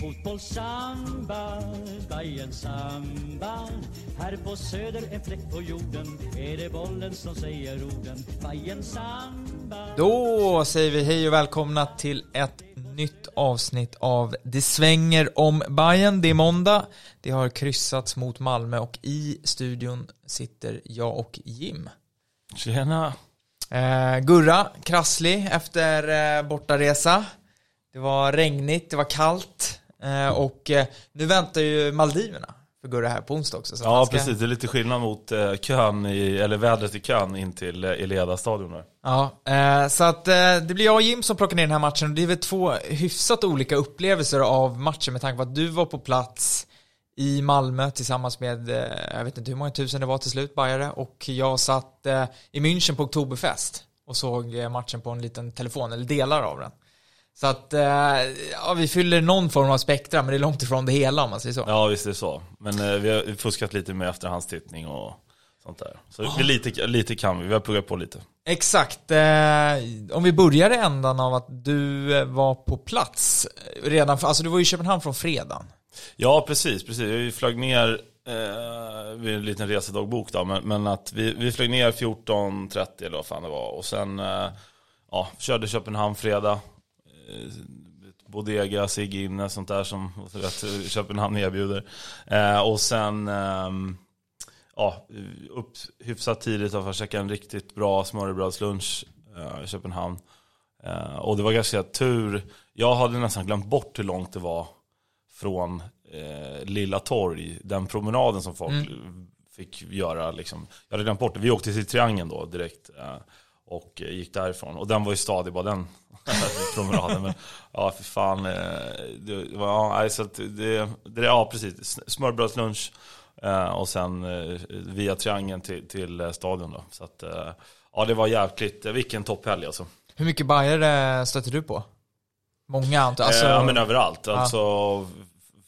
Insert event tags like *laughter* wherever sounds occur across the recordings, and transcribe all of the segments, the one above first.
Fotbollssamba, Bajen samba Här på söder en fläck på jorden Är det bollen som säger orden Bajen samba Då säger vi hej och välkomna till ett nytt avsnitt av Det svänger om Bayern. Det är måndag, det har kryssats mot Malmö och i studion sitter jag och Jim. Tjena. Eh, Gurra, krasslig efter eh, bortaresa. Det var regnigt, det var kallt eh, och eh, nu väntar ju Maldiverna för Gurra här på onsdag också. Så Ja ska- precis, det är lite skillnad mot eh, kön i, eller vädret i kön in till eh, Eleda-stadion där. Ja, så att det blir jag och Jim som plockar ner den här matchen och det är väl två hyfsat olika upplevelser av matchen med tanke på att du var på plats i Malmö tillsammans med, eh, jag vet inte hur många tusen det var till slut, Bajare, och jag satt eh, i München på Oktoberfest och såg eh, matchen på en liten telefon, eller delar av den. Så att, ja, vi fyller någon form av spektra, men det är långt ifrån det hela om man säger så. Ja visst är det så. Men vi har fuskat lite med efterhandstittning och sånt där. Så vi lite, lite kan vi, vi har pluggat på lite. Exakt. Om vi börjar i ändan av att du var på plats redan, för, alltså du var ju i Köpenhamn från fredagen. Ja precis, precis. Vi flög ner eh, vid en liten resedagbok då, men, men att vi, vi flög ner 14.30 eller vad fan det var. Och sen eh, ja, körde Köpenhamn fredag. Eh, Bodega, Sig inne, sånt där som vet, Köpenhamn erbjuder. Eh, och sen eh, ja, upp hyfsat tidigt för att käka en riktigt bra smörrebrödslunch eh, i Köpenhamn. Eh, och det var ganska tur. Jag hade nästan glömt bort hur långt det var från eh, Lilla Torg, den promenaden som folk fick göra. Liksom. Jag hade glömt bort det. Vi åkte till Triangeln då direkt eh, och gick därifrån. Och den var ju stadig bara den *laughs* promenaden. Men ja, för fan. Eh, det, ja, så att det, det, ja, precis. Smörbrödslunch eh, och sen eh, via Triangeln till, till eh, stadion då. Så att, ja, det var jävligt, vilken topphelg alltså. Hur mycket Bajare stötte du på? Många antar alltså, eh, ja men överallt. Alltså,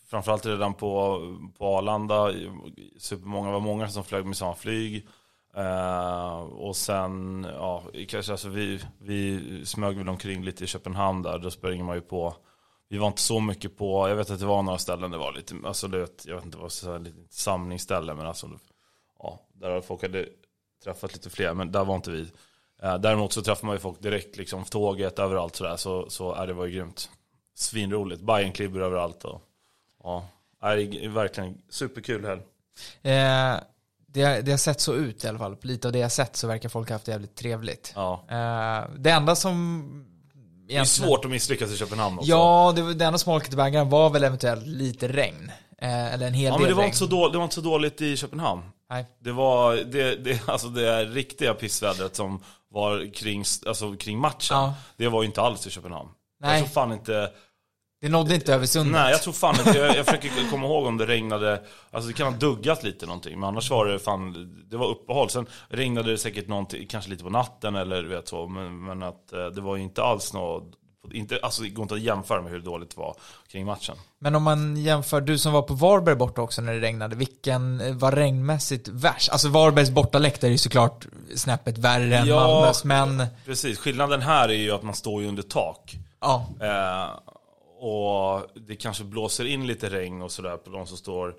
Framförallt redan på, på Arlanda. Supermånga, det var många som flög med samma flyg. Eh, och sen, ja, kanske alltså vi, vi smög väl omkring lite i Köpenhamn där. Då springer man ju på. Vi var inte så mycket på, jag vet att det var några ställen det var lite, alltså det, jag vet inte vad så här, lite samlingsställe men alltså, ja, där folk hade träffat lite fler, men där var inte vi. Eh, däremot så träffar man ju folk direkt, liksom tåget, överallt sådär, så, så är det var ju grymt. Svinroligt, Bajenklibber överallt och ja, är det verkligen superkul helg. eh, det, det har sett så ut i alla fall. Lite av det jag sett så verkar folk ha haft det jävligt trevligt. Ja. Eh, det enda som... Det är svårt att misslyckas i Köpenhamn också. Ja, det, var- det enda smolket i bägaren var väl eventuellt lite regn. Eh, eller en hel Ja, del men det var, regn. inte så dåligt, det var inte så dåligt i Köpenhamn. Nej. Det var det, det, alltså det är riktiga pissvädret som var kring, alltså kring matchen. Ja. Det var ju inte alls i Köpenhamn. Nej. Jag tror fan inte, Det nådde inte över sundet. nej jag tror fan inte, jag, jag försöker komma ihåg om det regnade, alltså det kan ha duggat lite någonting, men annars var det fan, det var uppehåll. Sen regnade det säkert någonting, kanske lite på natten eller du vet så, men, men att eh, det var ju inte alls något, inte, alltså det går inte att jämföra med hur dåligt det var kring matchen. Men om man jämför, du som var på Varberg borta också när det regnade, vilken eh, var regnmässigt värst? Alltså Varbergs bortaläktare är ju såklart snäppet värre än Ja. Malmös, men Precis, skillnaden här är ju att man står ju under tak. ja. Eh, och det kanske blåser in lite regn och sådär på de som står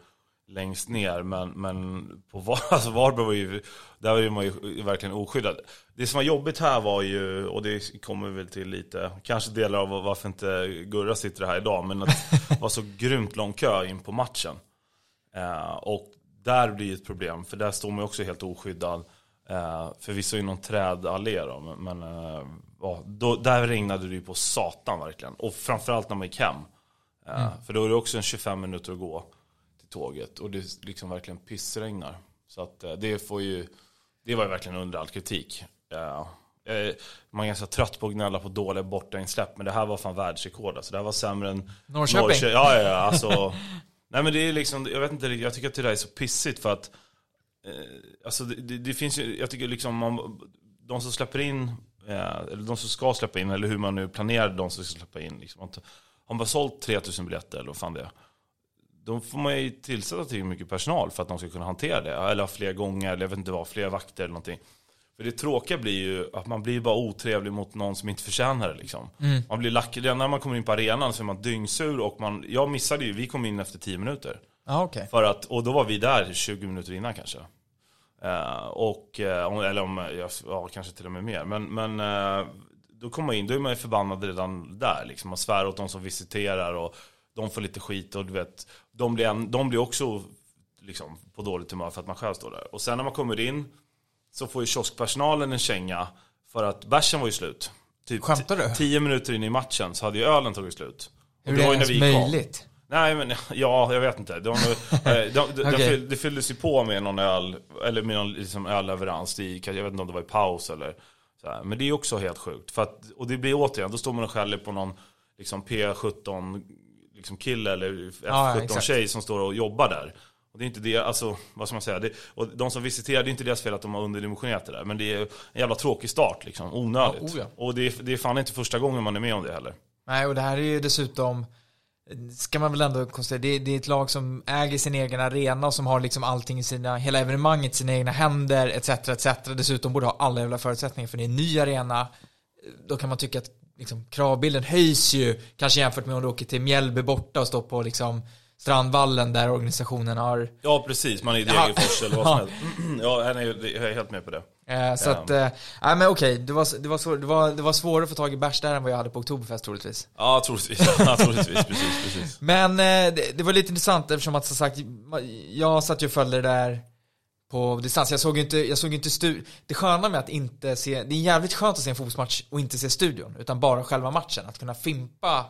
längst ner. Men, men på Var, *laughs* alltså Varberg var ju, där var man ju verkligen oskyddad. Det som var jobbigt här var ju, och det kommer väl till lite, kanske delar av varför inte Gurra sitter här idag, men att det var så grymt lång kö in på matchen. Eh, och där blir ett problem, för där står man ju också helt oskyddad. Eh, förvisso i någon trädallé då, men, men eh, då, där regnade det ju på satan verkligen. Och framförallt när man gick hem. Eh, För då är det också en 25 minuter att gå till tåget. Och det liksom verkligen pissregnar. Så att eh, det får ju, det var ju verkligen under all kritik. Eh, man är ganska trött på att gnälla på dåliga bortainsläpp, men det här var fan världsrekord. Alltså, det här var sämre än Norrköping. Norrkö- Ja, ja, ja, alltså. *laughs* nej men det är liksom, jag vet inte, jag tycker att det där är så pissigt för att Alltså det, det, finns ju, jag tycker liksom man, de som släpper in, eh, eller de som ska släppa in, eller hur man nu planerar de som ska släppa in. Liksom, har man sålt 3000 biljetter, eller vad fan det är. Då får man ju tillsätta till mycket personal för att de ska kunna hantera det. Eller ha fler gånger, eller jag vet inte vad, fler vakter eller någonting. För det tråkiga blir ju att man blir bara otrevlig mot någon som inte förtjänar det liksom. Man blir lack, redan när man kommer in på arenan så är man dyngsur och man, jag missade ju, vi kom in efter 10 minuter. Ja, okej. För att, och då var vi där 20 minuter innan kanske. Eh, och, eh, eller om, ja, kanske till och med mer. Men, men eh, då kommer man in, då är man ju förbannad redan där liksom. Man svär åt de som visiterar och de får lite skit och du vet, de blir, en, de blir också liksom, på dåligt humör för att man själv står där. Och sen när man kommer in så får ju kioskpersonalen en känga för att bärsen var ju slut. Typ Skämtar du? Tio minuter in i matchen så hade ju ölen tagit slut. Hur det är det ju ens vi kom. Nej men *laughs* ja, jag vet inte. Nog, eh, *laughs* de, de, de, det fylldes ju på med någon öl, eller med någon liksom ölleverans. Jag vet inte om det var i paus eller så här. Men det är också helt sjukt. För att, och det blir återigen, då står man och skäller på någon liksom P17 liksom kille eller Ja, F17 exakt. tjej som står och jobbar där. Och det är inte det, alltså vad ska man säga? Det, och de som visiterar, det är inte deras fel att de har underdimensionerat det där. Men det är en jävla tråkig start liksom, onödigt. Ja, oh ja. Och det är, det är fan inte första gången man är med om det heller. Nej, och det här är ju dessutom ska man väl ändå konstatera, det är, det är ett lag som äger sin egen arena och som har liksom allting i sina, hela evenemanget i sina egna händer, etc, etc. Dessutom borde ha alla jävla förutsättningar för det är en ny arena. Då kan man tycka att liksom, kravbilden höjs ju, kanske jämfört med om du åker till Mjällby borta och står på liksom Strandvallen där organisationen har Ja precis, man är i. Degerfors eller vad som *laughs* helst. *clears throat* Ja, jag är helt med på det. Eh, så att, eh, nej men okej, det var, det, var svår, det, var, det var svårare att få tag i bärs där än vad jag hade på Oktoberfest troligtvis. Ja, troligtvis. Ja, *laughs* troligtvis, precis, precis. Men eh, det, det var lite intressant eftersom att som sagt, jag satt ju och följde det där på distans. Jag såg ju inte, jag såg inte stu- Det sköna med att inte se, det är jävligt skönt att se en fotbollsmatch och inte se studion, utan bara själva matchen. Att kunna fimpa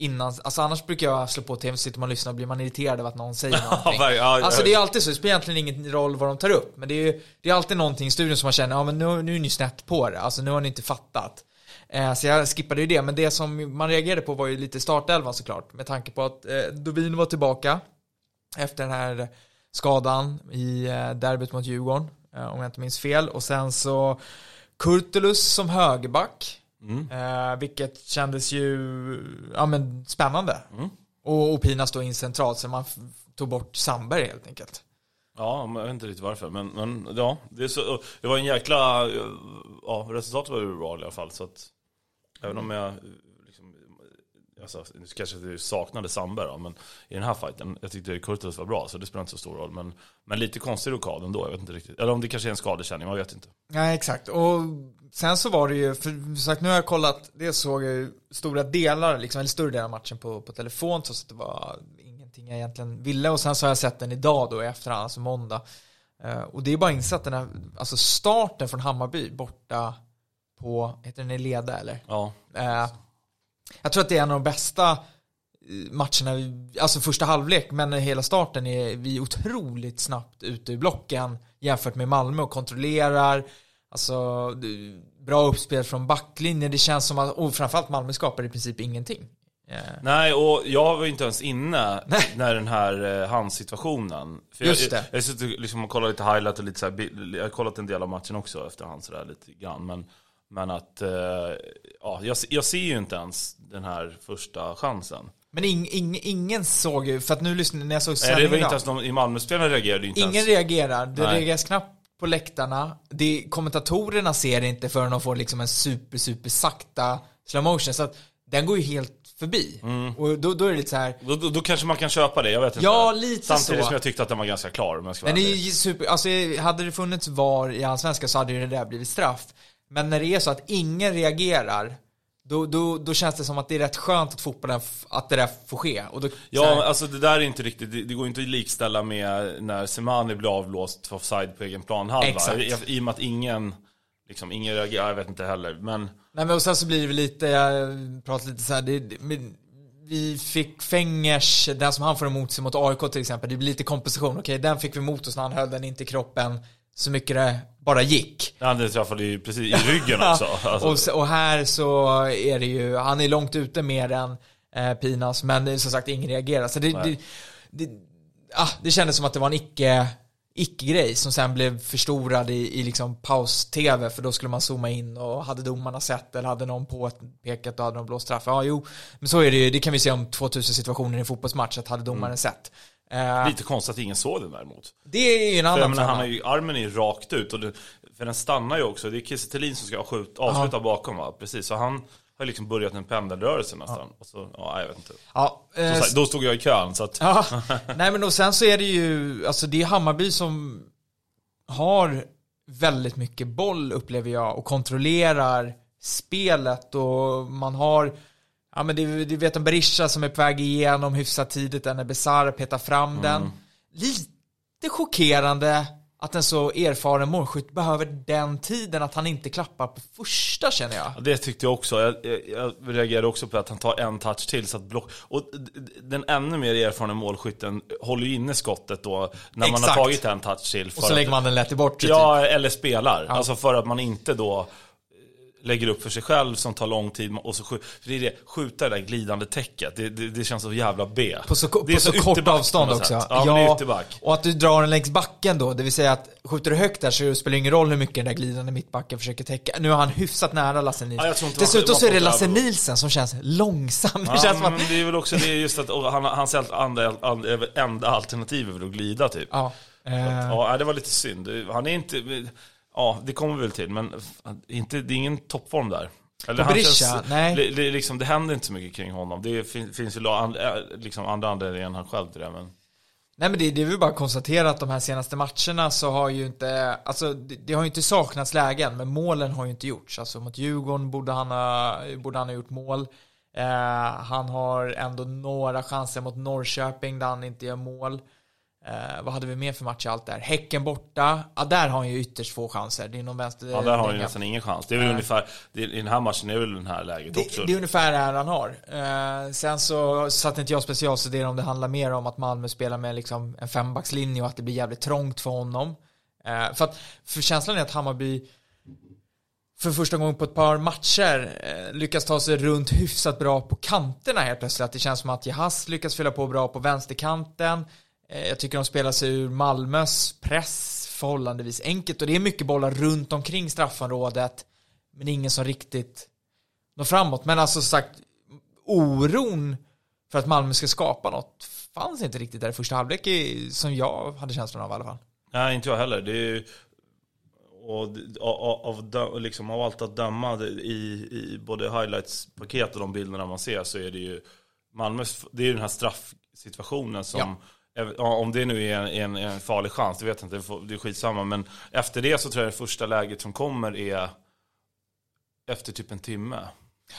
innan, alltså annars brukar jag slå på tv, så sitter man och lyssnar och blir man irriterad av att någon säger någonting. *laughs* Alltså det är alltid så, det spelar egentligen ingen roll vad de tar upp, men det är ju, det är alltid någonting i studion som man känner, ja men nu, nu är ni snett på det, alltså nu har ni inte fattat. Eh, så jag skippade ju det, men det som man reagerade på var ju lite startelvan såklart, med tanke på att eh, Dovin var tillbaka efter den här skadan i eh, derbyt mot Djurgården, eh, om jag inte minns fel, och sen så Kurtulus som högerback, Mm. eh, vilket kändes ju ja, men spännande. Mm. Och, och Pinas då in centralt, så man tog bort Sandberg helt enkelt. Ja, jag vet inte riktigt varför. Men, men ja, det, så, det var en jäkla... Ja, resultatet var ju bra i alla fall. Så att, även om jag... Alltså, nu kanske du saknade Sandberg då, men i den här fighten, jag tyckte Kurtulus var bra, så det spelar inte så stor roll. Men, men lite konstig rokad ändå, jag vet inte riktigt. Eller om det kanske är en skadekänning, man vet inte. Nej, exakt. Och sen så var det ju, för sagt, nu har jag kollat, det såg jag ju stora delar, liksom, eller större delar av matchen på, på telefon, så att det var ingenting jag egentligen ville. Och sen så har jag sett den idag då i efterhand, alltså måndag. Eh, och det är bara insatt den här, alltså starten från Hammarby borta på, heter den Leda eller? Ja, Eh, jag tror att det är en av de bästa eh, matcherna, alltså första halvlek, men hela starten är vi otroligt snabbt ute i blocken jämfört med Malmö och kontrollerar, alltså bra uppspel från backlinjen, det känns som att, och framförallt Malmö skapar i princip ingenting. Eh, Nej, och jag var ju inte ens inne Nej. när den här eh, handsituationen. För Just jag, det. Jag, jag suttit liksom och kollat lite highlight och lite så här, jag har kollat en del av matchen också efterhand sådär lite grann. Men, men att, eh, ja, jag, jag ser ju inte ens den här första chansen. Men ing, ing, ingen såg ju, för att nu lyssnade när jag såg Nej, det var inte ens de, i Malmö-spelarna reagerade inte Ingen ens. reagerar, det Nej. reageras knappt på läktarna. Det, kommentatorerna ser det inte förrän de får liksom en super, super sakta slow motion. Så att den går ju helt förbi. Mm. Och då, då är det lite så här. Då, då, då kanske man kan köpa det, jag vet inte. Ja, lite Samtidigt så. som jag tyckte att den var ganska klar om jag ska vara Den är ju super, alltså hade det funnits VAR i Allsvenskan så hade ju det där blivit straff. Men när det är så att ingen reagerar, då, då, då känns det som att det är rätt skönt att fotbollen, att det där får ske. Och då, Ja, här- alltså det där är inte riktigt, det, det går inte att likställa med när Semani blir avblåst för offside på egen planhalva. Exakt. I, I och med att ingen, liksom, ingen reagerar, jag vet inte heller. Men Nej men och sen så blir det lite, jag pratar lite så här, det, det, men vi fick Fengers, den som han får emot sig mot AIK till exempel, det blir lite kompensation, okej den fick vi emot oss när han höll den inte i kroppen så mycket det bara gick. han träffade ju precis i ryggen också. *laughs* Alltså, och, och här så är det ju, han är långt ute mer än eh, Pinas, men det är som sagt ingen reagerar. Så det, det, det, ah, det kändes som att det var en icke, icke-grej som sen blev förstorad i, i liksom paus-tv för då skulle man zooma in och hade domarna sett eller hade någon påpekat och hade de blåst straff. Ja, jo, men så är det ju, det kan vi se om 2000 situationer i en fotbollsmatch att hade domaren sett. Eh, Lite konstigt att ingen såg den däremot. det är ju en För annan menar, han har ju, armen är ju rakt ut och det, för den stannar ju också. Det är Kiese som ska skjut, avsluta bakom va? Precis, så han har liksom börjat en pendelrörelse nästan. Och så, ja, jag vet inte. Ja, eh, Så, då stod jag i kön så att, Ja, *laughs* nej men och sen så är det ju, alltså det är Hammarby som har väldigt mycket boll upplever jag och kontrollerar spelet och man har, ja men det, du vet en Berisha som är på väg igenom hyfsat tidigt, en Besar petar fram den. Lite chockerande att en så erfaren målskytt behöver den tiden att han inte klappar på första känner jag. Ja, det tyckte jag också. Jag, jag, jag reagerade också på att han tar en touch till så att block... Och den ännu mer erfarna målskytten håller ju inne skottet då när man har Exakt. tagit en touch till. Och så att- lägger man den lätt i bort typ. Ja, eller spelar. Alltså för att man inte då lägger upp för sig själv som tar lång tid och så skjuter. För det är det, skjuta det där glidande täcket, det, det, det känns så jävla B. På så, det är på så, kort ytterback avstånd också. Ja, det ytterback. och att du drar den längs backen då, det vill säga att skjuter du högt där så spelar det ingen roll hur mycket den där glidande mittbacken försöker täcka. Nu är han hyfsat nära Lasse Nilsson. Ja, det Dessutom det så är det Lasse Nilsson som känns långsam. Det Ja, känns som men att, det är väl också det just att han, hans enda, enda alternativ är väl att glida typ. ja. Eh, Ja, det var lite synd. Han är inte, ja det kommer vi väl till, men inte, det är ingen toppform där. Eller han Berisha? känns- Nej. Det, det, liksom, det händer inte så mycket kring honom. Det fin, finns ju an, äh, liksom andra anledningar än han själv till det. Men... Nej men det, det är väl bara att konstatera att de här senaste matcherna så har ju inte, alltså det, det har ju inte saknats lägen, men målen har ju inte gjorts. Alltså mot Djurgården borde han ha, borde han ha gjort mål. Eh, han har ändå några chanser mot Norrköping där han inte gör mål. Eh, vad hade vi mer för match allt där? Häcken borta, ja där har han ju ytterst få chanser. Det är någon vänster... Ja, där har han ju nästan ingen chans. Det är väl ungefär, det, i den här matchen är väl den här läget också. Det, det är ungefär det här han har. Eh, sen så satt inte jag specialstuderade om det handlar mer om att Malmö spelar med liksom en fembackslinje och att det blir jävligt trångt för honom. Eh, för att, för känslan är att Hammarby för första gången på ett par matcher eh, lyckas ta sig runt hyfsat bra på kanterna helt plötsligt. Att det känns som att Jahas lyckas fylla på bra på vänsterkanten. Eh, jag tycker de spelar sig ur Malmös press förhållandevis enkelt och det är mycket bollar runt omkring straffområdet. Men ingen som riktigt nå framåt. Men alltså sagt, oron för att Malmö ska skapa något fanns inte riktigt där i första halvlek som jag hade känslan av i alla fall. Nej, inte jag heller. Det är ju, och av, av, liksom, av allt att döma i, i både highlights-paket och de bilderna man ser så är det ju Malmös, det är ju den här straffsituationen som Ja. Om det nu är en, en, farlig chans, det vet jag inte, det är skitsamma. Men efter det så tror jag det första läget som kommer är efter typ en timme.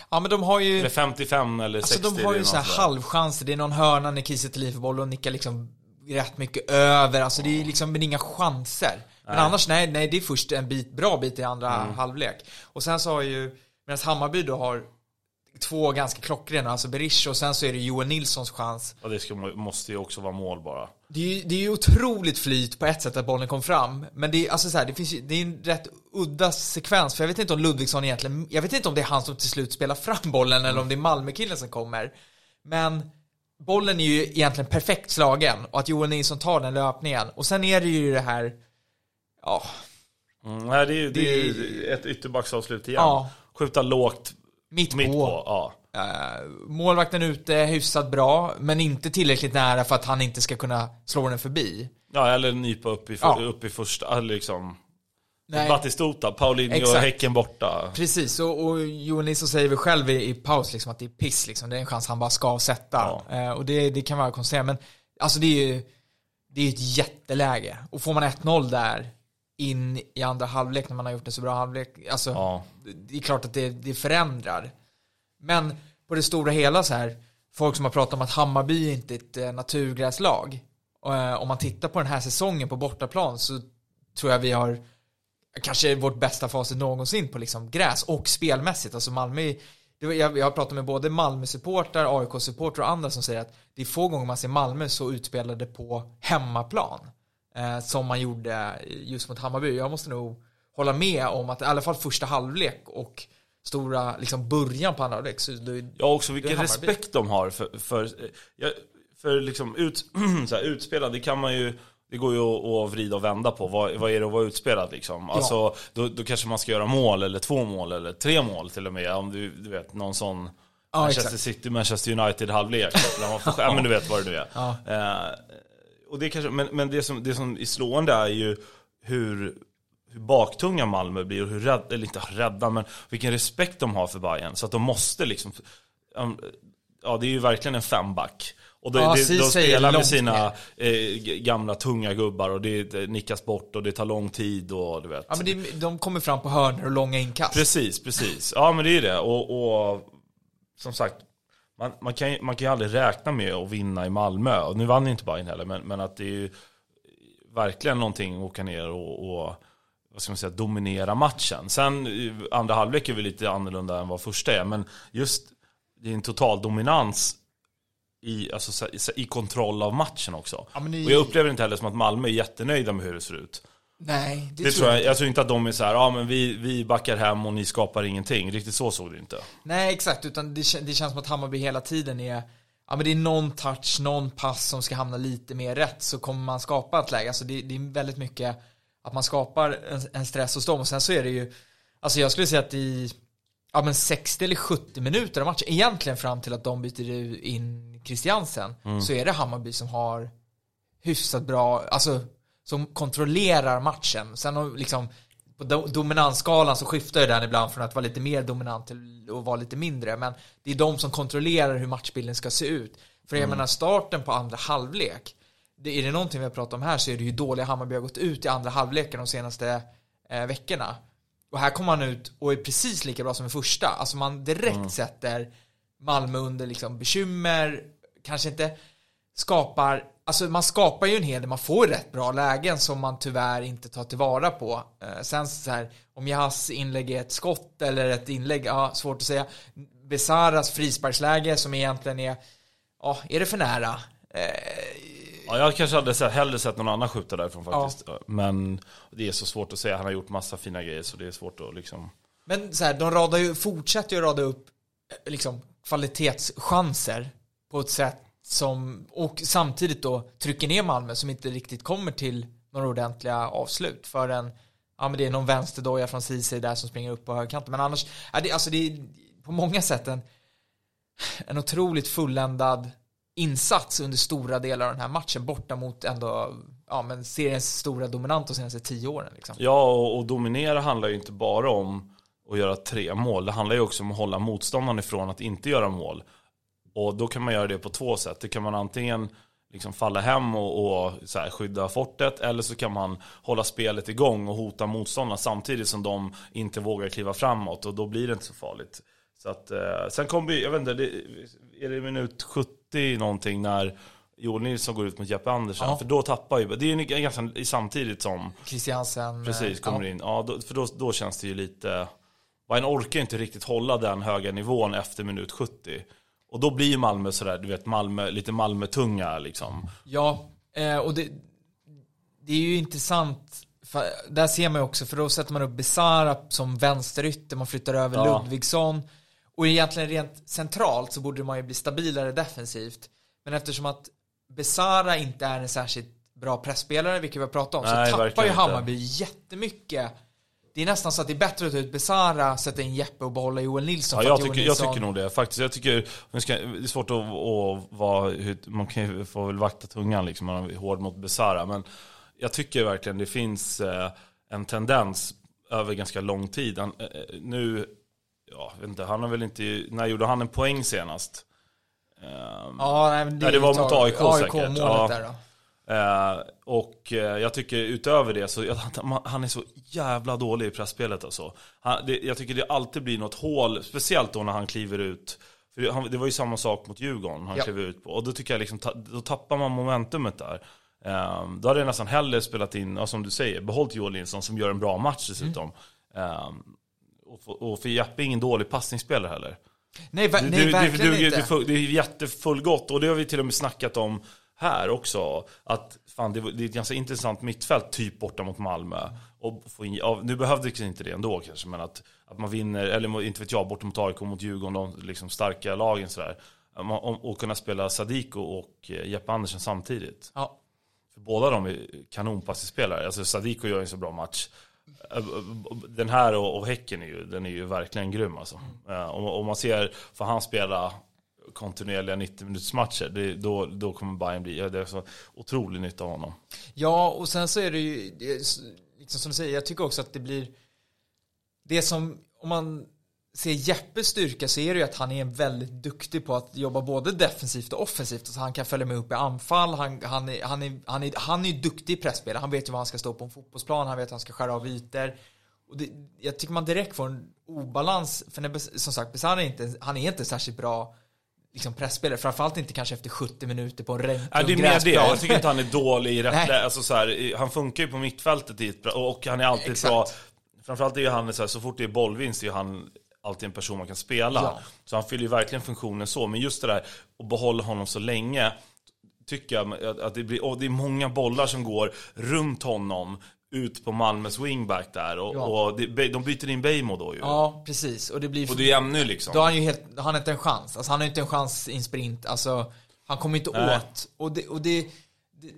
Ja men de har ju Eller 55 eller Alltså 60. de har ju så här halvchanser, det är någon hörna när Kiese Thelin får boll och nickar liksom rätt mycket över, alltså det är liksom men inga chanser. Men annars nej, nej det är först en bit, bra bit i andra Mm. halvlek. Och sen så har ju, medan Hammarby då har två ganska klockrena, alltså Berisha och sen så är det Johan Nilssons chans. Och det ska, måste ju också vara mål bara. Det är ju det är ju otroligt flyt på ett sätt att bollen kom fram, men det är alltså så här, det finns ju, det är en rätt udda sekvens, för jag vet inte om Ludvigsson egentligen, jag vet inte om det är han som till slut spelar fram bollen eller om det är Malmökillen som kommer. Men bollen är ju egentligen perfekt slagen och att Johan Nilsson tar den löpningen och sen är det ju det här, ja, Mm, nej, det är ju det är Det- ett ytterbacksavslut igen. Ja. Skjuta lågt mitt, mitt på. på. Ja. Eh, målvakten ute hyfsat bra, men inte tillräckligt nära för att han inte ska kunna slå den förbi. ja, eller nypa upp i, Ja. upp i första, liksom. Nej. Batistuta, Paulinho och Exakt. Häcken borta. Precis, och, och Johan Nilsson säger väl själv i, i paus liksom att det är piss liksom. Det är en chans han bara ska sätta. Ja. Eh, och det, det kan vara konstigt, men alltså det är ju det är ett jätteläge. Och får man 1-0 där in i andra halvlek när man har gjort en så bra halvlek, alltså Ja. det är klart att det, det förändrar. Men på det stora hela så här, folk som har pratat om att Hammarby är inte ett eh, naturgräslag. Eh, om man tittar på den här säsongen på bortaplan så tror jag vi har kanske vårt bästa facit någonsin på liksom gräs och spelmässigt. Alltså Malmö, jag, har pratat med både Malmö-supportrar, AIK-supportrar och andra som säger att det är få gånger man ser Malmö så utspelade på hemmaplan som man gjorde just mot Hammarby. Jag måste nog hålla med om att i alla fall första halvlek och stora liksom början på andra halvlek så då, Ja, också Det vilken respekt de har för, för, ja, för liksom ut, *clears throat* så här, utspelad, det kan man ju det går ju att, vrida och vända på. Vad, vad är det att vara utspelad liksom? Alltså, då, då kanske man ska göra mål, eller två mål, eller tre mål till och med. Om du, du vet, någon sån Ja, Manchester exakt. City, Manchester United halvlek. *laughs* Ja, men du vet vad det nu är. Ja. Eh, och det kanske, men men det, som, det som är slående är ju hur, hur baktunga Malmö blir och hur rädda, eller inte rädda, men vilken respekt de har för Bayern Så att de måste liksom, um, ja det är ju verkligen en femback. Och det, Ja, det, de spelar med sina eh, gamla tunga gubbar och det, det nickas bort och det tar lång tid och du vet. Ja men det, de kommer fram på hörnor och långa inkast. Precis, precis. Ja men det är det. Och, och som sagt, man, man, kan, man kan ju aldrig räkna med att vinna i Malmö. Och nu vann ju inte Bayern heller, men, men att det är ju verkligen någonting att åka ner och, och vad ska man säga, dominera matchen. Sen andra halvlek är väl lite annorlunda än vad första är, men just det är en total dominans i, alltså, så- så- i kontroll av matchen också. Ja, men i- Och jag upplever inte heller som att Malmö är jättenöjda med hur det ser ut. Nej, det, Det tror jag jag, jag tror inte att de är så här, ja men vi, vi backar hem och ni skapar ingenting. Riktigt så såg det inte. Nej, exakt. Utan det, det känns som att Hammarby hela tiden är Ja men det är någon touch, någon pass som ska hamna lite mer rätt så kommer man skapa ett läge. Alltså det, det är väldigt mycket att man skapar en, en stress hos dem. Och sen så är det ju, alltså jag skulle säga att i ja, men 60 eller 70 minuter av matchen, egentligen fram till att de byter in Christiansen, så är det Hammarby som har hyfsat bra, alltså som kontrollerar matchen. Sen liksom på do- dominansskalan så skiftar ju den ibland från att vara lite mer dominant till att vara lite mindre. Men det är de som kontrollerar hur matchbilden ska se ut. För jag menar starten på andra halvlek. Det, är det någonting vi har pratat om här så är det ju dåliga Hammarby har gått ut i andra halvleken de senaste eh, veckorna. Och här kommer man ut och är precis lika bra som i första. Alltså man direkt sätter Malmö under liksom bekymmer, kanske inte skapar, alltså man skapar ju en hel del, man får rätt bra lägen som man tyvärr inte tar tillvara på. Eh, sen så här, om Jahas inlägg är ett skott eller ett inlägg, ja, svårt att säga. Besaras frisparksläge som egentligen är, ja, är det för nära? Eh, Ja, jag kanske hade sett, hellre sett någon annan skjuta därifrån faktiskt. Men det är så svårt att säga. Han har gjort massa fina grejer så det är svårt att liksom... Men så här, de radar ju, fortsätter ju rada upp eh, liksom, kvalitetschanser på ett sätt som, och samtidigt då trycker ner Malmö som inte riktigt kommer till några ordentliga avslut förrän, ja men det är någon vänsterdoja från Ceesay där som springer upp på högerkanten. Men annars, ja, det, alltså det är på många sätt en, en otroligt fulländad insats under stora delar av den här matchen borta mot ändå, ja men seriens stora dominant de senaste tio åren liksom. Ja, och, och dominera handlar ju inte bara om att göra tre mål. Det handlar ju också om att hålla motståndaren ifrån att inte göra mål. Och då kan man göra det på två sätt. Det kan man antingen liksom falla hem och, och här, skydda fortet eller så kan man hålla spelet igång och hota motståndarna samtidigt som de inte vågar kliva framåt och då blir det inte så farligt. Så att, eh, sen kommer vi, jag vet inte, det, är det minut 70 någonting när Joel Nilsson går ut mot Jeppe Andersen? Ja. För då tappar ju, det är ju ganska samtidigt som Christiansen. Precis, eh, kommer ja. in. Ja, då, för då, då känns det ju lite... Bayern orkar inte riktigt hålla den höga nivån efter minut 70. Och då blir Malmö sådär, du vet, Malmö, lite Malmö-tunga liksom. Ja, eh, och det, det är ju intressant. Där ser man ju också, för då sätter man upp Besara som vänsterytter, man flyttar över Ja. Ludvigsson. Och egentligen rent centralt så borde man ju bli stabilare defensivt. Men eftersom att Besara inte är en särskilt bra pressspelare, vilket vi har pratat om, Nej, så tappar ju inte. Hammarby jättemycket. Det är nästan så att det är bättre att ta ut Besara, sätta in Jeppe och behålla Joel Nilsson. Ja, jag tycker, jag Nilsson- tycker nog det faktiskt. Jag tycker, ska, det är svårt att, att vara, man kan ju få väl vakta tungan liksom, man är hård mot Besara. Men jag tycker verkligen det finns eh, en tendens över ganska lång tid. Han, eh, nu, ja, jag vet inte, han har väl inte, när gjorde han en poäng senast? Ja, nej, men det, Nej, det var mot tag- AIK säkert. AIK-målet Ja. där då. Eh, och eh, jag tycker utöver det så han, är så jävla dålig i pressspelet alltså. Han, det, jag tycker det alltid blir något hål, speciellt då när han kliver ut. För det, han, det var ju samma sak mot Djurgården han Ja. klev ut på. Och då tycker jag liksom, då tappar man momentumet där. Eh, då hade jag nästan hellre spelat in, ja, som du säger, behållit Joel Nilsson som gör en bra match dessutom. Eh, och, för- och för Jeppe är ingen dålig passningsspelare heller. Nej, Det- nej det, verkligen det, det, inte. det är jättefullgott och det har vi till och med snackat om här också. Att fan, det, det är ett ganska intressant mittfält, typ borta mot Malmö. Och få in, ja, nu behövdes inte det ändå kanske, men att, att man vinner, eller inte vet jag, borta mot AIK, mot Djurgården, de liksom starka lagen sådär. Och kunna spela Sadiko och eh, Jeppe Andersen samtidigt. Ja. För båda de är kanonpassspelare. Alltså Sadiko gör en så bra match. Den här och, och Häcken är ju, den är ju verkligen grym alltså. Eh, Om, om man ser, för han spela kontinuerliga 90 minuters matcher, det, då, då kommer Bayern bli, ja, det är så otrolig nytta av honom. Ja, och sen så är det ju det liksom som du säger, jag tycker också att det blir det som, om man ser Jeppes styrka så är det ju att han är väldigt duktig på att jobba både defensivt och offensivt. Alltså han kan följa med upp i anfall, han, han, är, han, är, han, är, han är duktig i pressspel, han vet ju var han ska stå på en fotbollsplan, han vet att han ska skära av ytor. Och det, jag tycker man direkt får en obalans, för när, som sagt, Besara är inte, han är inte särskilt bra liksom pressspelare, framförallt inte kanske efter 70 minuter på en regntung Ja, det är mer det. Jag tycker inte han är dålig i *laughs* rätt alltså, så här, Han funkar ju på mittfältet i ett bra, och han är alltid Exakt. bra. Framförallt är ju han så här, så fort det är bollvinst är ju han alltid en person man kan spela. Ja. Så han fyller ju verkligen funktionen så. Men just det där att behålla honom så länge tycker jag att det blir, och det är många bollar som går runt honom ut på Malmös wingback där och, ja. och de byter in Bejmo då ju. Ja, precis. Och det blir... Och det är ännu liksom. Då har han ju helt, han inte en chans. Alltså han har inte en chans i en sprint. Alltså, han kommer inte Nej. åt. Och det, och det, det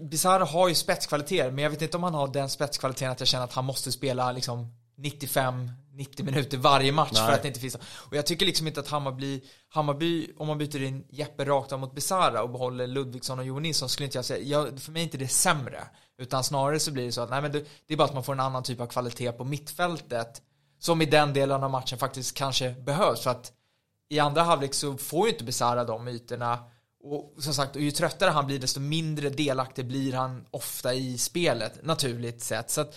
Bizarro har ju spetskvaliteter, men jag vet inte om han har den spetskvaliteten att jag känner att han måste spela liksom 95 90 minuter varje match Nej. för att det inte finns Och jag tycker liksom inte att Hammarby, Hammarby om man byter in Jeppe rakt av mot Besara och behåller Ludvigsson och Johan Nilsson skulle inte jag säga, jag, för mig är inte det sämre. Utan snarare så blir det så att, nej men det, det är bara att man får en annan typ av kvalitet på mittfältet. Som i den delen av matchen faktiskt kanske behövs. För att i andra halvlek så får ju inte Besara de ytorna. Och som sagt, och ju tröttare han blir desto mindre delaktig blir han ofta i spelet, naturligt sett. Så att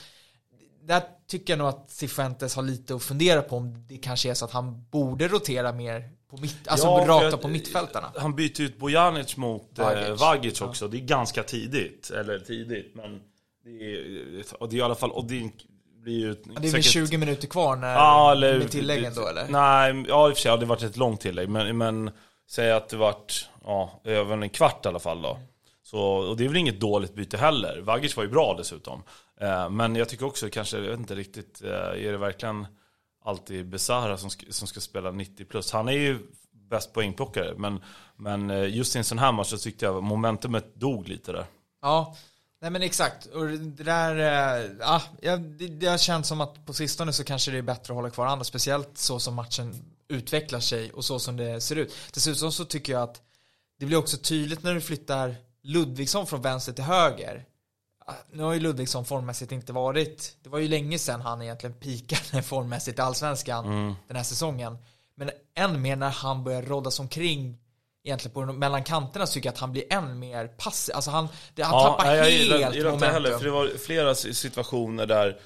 där tycker jag nog att Cifuentes har lite att fundera på om det kanske är så att han borde rotera mer på mitt, alltså ja, rakt på mittfältarna. Han byter ut Bojanic mot eh, Vagic, Vagic också. Ja. Det är ganska tidigt, eller tidigt, men det är, och det är i alla fall, och det blir ju ja, Det är väl 20 minuter kvar när, ja, eller, med tilläggen då eller? Nej, ja i och för sig har det varit ett långt tillägg, men, men säg att det vart, ja, över en kvart i alla fall då. Så, och det är väl inget dåligt byte heller. Vagic var ju bra dessutom. Eh, men jag tycker också kanske, jag vet inte riktigt, eh, är det verkligen alltid Besara som ska, som ska spela 90 plus? Han är ju bäst poängplockare, men, men eh, just i en sån här match så tyckte jag momentumet dog lite där. Ja, nej men exakt. Och det där, eh, ah, ja, det, det har känts som att på sistone så kanske det är bättre att hålla kvar andra, speciellt så som matchen utvecklar sig och så som det ser ut. Dessutom så tycker jag att det blir också tydligt när du flyttar Ludvigsson från vänster till höger nu har ju Ludvigsson formmässigt inte varit, det var ju länge sedan han egentligen pikade *laughs* formmässigt i allsvenskan mm. den här säsongen. Men än mer när han börjar roddas omkring egentligen på mellan kanterna så tycker jag att han blir än mer passiv. Alltså han, det, han ja, tappar jag, helt jag, jag, jag momentum. Heller, för det var flera situationer där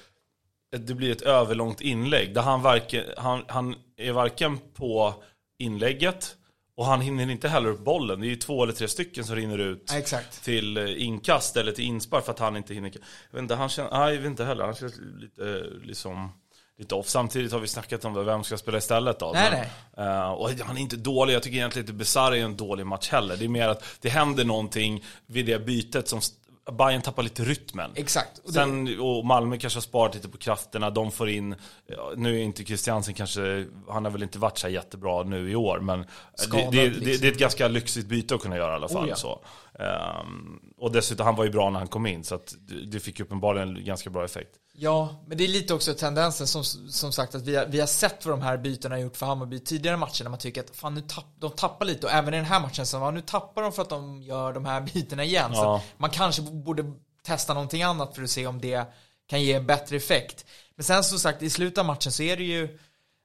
det blir ett överlångt inlägg. Där han, varken, han, han är varken på inlägget och han hinner inte heller upp bollen. Det är ju två eller tre stycken som rinner ut ja, till eh, inkast eller till inspar för att han inte hinner. Jag vet inte, han känner, nej, jag vet inte heller. Han känns lite liksom lite off. Samtidigt har vi snackat om vem ska spela istället då. Nej, men, nej. Uh, och han är inte dålig. Jag tycker egentligen inte Besara är en dålig match heller. Det är mer att det händer någonting vid det bytet som Bayern tappar lite rytmen. Exakt. Och, Sen, och Malmö kanske har sparat lite på krafterna. De får in, nu är inte Christiansen kanske, han har väl inte varit så jättebra nu i år. Men Skadad, det, det, liksom. det, det, är ett ganska lyxigt byte att kunna göra i alla fall. Oh, ja. så. Um, och dessutom, han var ju bra när han kom in. Så det fick uppenbarligen ganska bra effekt. Ja, men det är lite också tendensen som, som sagt att vi har, vi har sett vad de här bytena har gjort för Hammarby tidigare matcher när man tycker att fan nu tapp, de tappar lite och även i den här matchen så var nu tappar de för att de gör de här *laughs* bytena igen. Ja. Så man kanske borde testa någonting annat för att se om det kan ge bättre effekt. Men sen som sagt i slutet av matchen så är det ju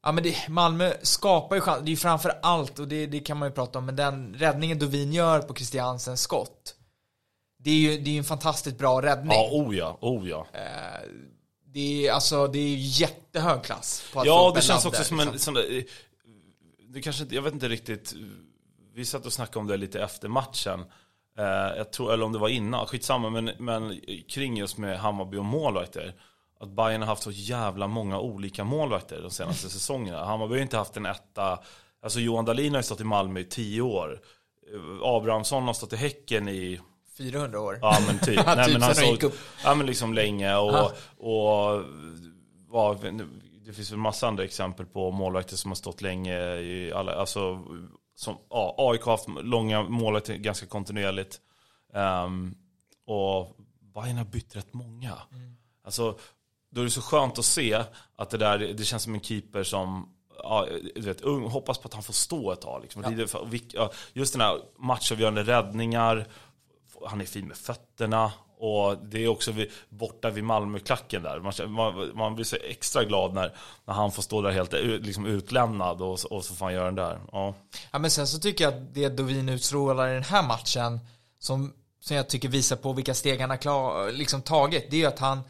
Ja men det, Malmö skapar ju chans, det är ju framför allt och det, det kan man ju prata om, men den räddningen Dovin gör på Christiansens skott. Det är ju det är en fantastiskt bra räddning. Ja, oh ja, oh ja. Eh, det är, alltså, det är jättehög klass på att Ja, det känns också som en liksom. sån där, det kanske jag vet inte riktigt, vi satt och snackade om det lite efter matchen. Eh, jag tror, eller om det var innan, skitsamma, men, men kring just med Hammarby och målvakter. Att Bayern har haft så jävla många olika målvakter de senaste säsongerna. Hammarby har inte haft en etta, alltså Johan Dahlin har ju stått i Malmö i tio år. Abrahamsson har stått i Häcken i 400 år. Ja men typ. *laughs* Nej, typ men han såg, ja men liksom länge och, och ja, det finns väl massa andra exempel på målvakter som har stått länge i alla, alltså som, ja, AIK har haft långa målvakter ganska kontinuerligt. Um, och Bayern har bytt rätt många. Mm. Alltså, då är det så skönt att se att det där, det känns som en keeper som ja, du vet, hoppas på att han får stå ett tag. Liksom. Ja. Just den här matchavgörande räddningar, han är fin med fötterna. Och det är också vid, borta vid Malmöklacken där. Man, man, man blir så extra glad när, när han får stå där helt liksom utlämnad och, och så får han göra den där. Ja. Ja men sen så tycker jag att det Dovin utstrålar i den här matchen som, som jag tycker visar på vilka steg han har klar, liksom tagit, det är ju att han,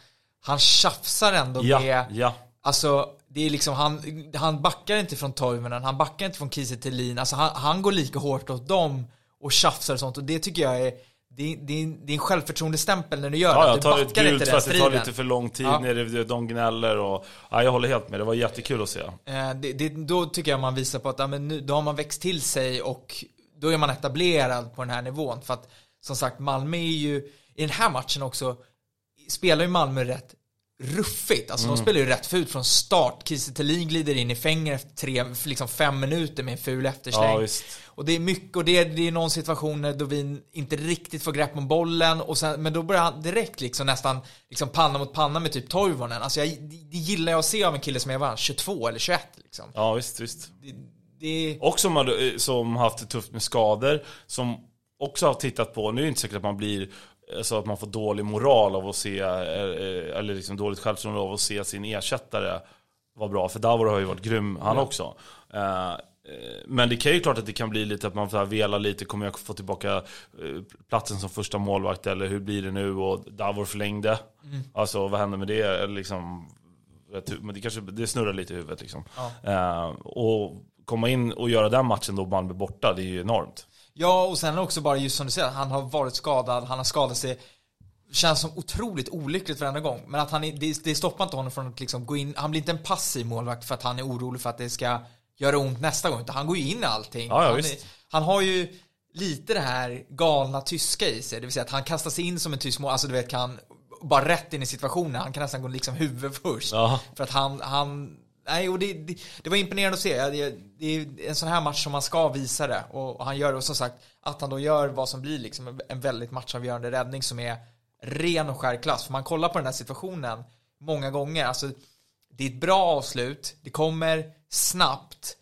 han tjafsar ändå Ja, med, ja. alltså det är liksom, han, han backar inte från Toivonen, han backar inte från Kiese Thelin, alltså han, han går lika hårt åt dem och tjafsar och sånt och det tycker jag är, det är en självförtroendestämpel när du gör Ja, det, jag du tar ett gult för att det tar lite för lång tid Ja. när de gnäller och... Ja, jag håller helt med, det var jättekul att se. Eh, det, det, då tycker jag man visar på att ja, men nu, då har man växt till sig och då är man etablerad på den här nivån. För att som sagt, Malmö är ju, i den här matchen också, spelar ju Malmö rätt ruffigt. Alltså Mm. de spelar ju rätt fult från start. Kiese Thelin glider in i fänger efter tre, liksom fem minuter med en ful eftersläng. Ja. Och det är mycket, och det är, det är någon situation när Dovin inte riktigt får grepp om bollen, och sen, men då börjar han direkt liksom nästan liksom panna mot panna med typ Toivonen. Alltså jag, det, gillar jag att se av en kille som är vad, 22 eller 21 liksom. Ja, visst, visst. Det, det, Och som, har, som haft det tufft med skador, som också har tittat på, nu är det inte säkert att man blir så att man får dålig moral av att se, eh, eh, eller liksom dåligt självförtroende av att se sin ersättare vara bra. För Davor har ju varit grym, han också. Eh, eh, Men det kan ju klart att det kan bli lite att man får vela lite, kommer jag få tillbaka platsen som första målvakt eller hur blir det nu? Och Davor förlängde. Alltså vad händer med det? Liksom, men det kanske det snurrar lite i huvudet liksom. Eh, och komma in och göra den matchen då Malmö borta, det är ju enormt. Ja, och sen också bara just som du säger, han har varit skadad, han har skadat sig. Känns som otroligt olyckligt varenda gång. Men att han, är- det, det stoppar inte honom från att liksom gå in, han blir inte en passiv målvakt för att han är orolig för att det ska göra ont nästa gång. Utan han går ju in i allting. Ja, ja, han, är, han har ju lite det här galna tyska i sig. Det vill säga att han kastar sig in som en tysk mål, alltså du vet kan bara rätt in i situationen. Han kan nästan gå liksom huvud först. Ja. För att han, han Nej, och det, det, det var imponerande att se. Det, det är en sån här match som man ska visa det. Och, och han gör det. Och som sagt, att han då gör vad som blir liksom en- väldigt matchavgörande räddning som är ren och skär klass. För man kollar på den här situationen många gånger. Alltså, det är ett bra avslut. Det kommer snabbt.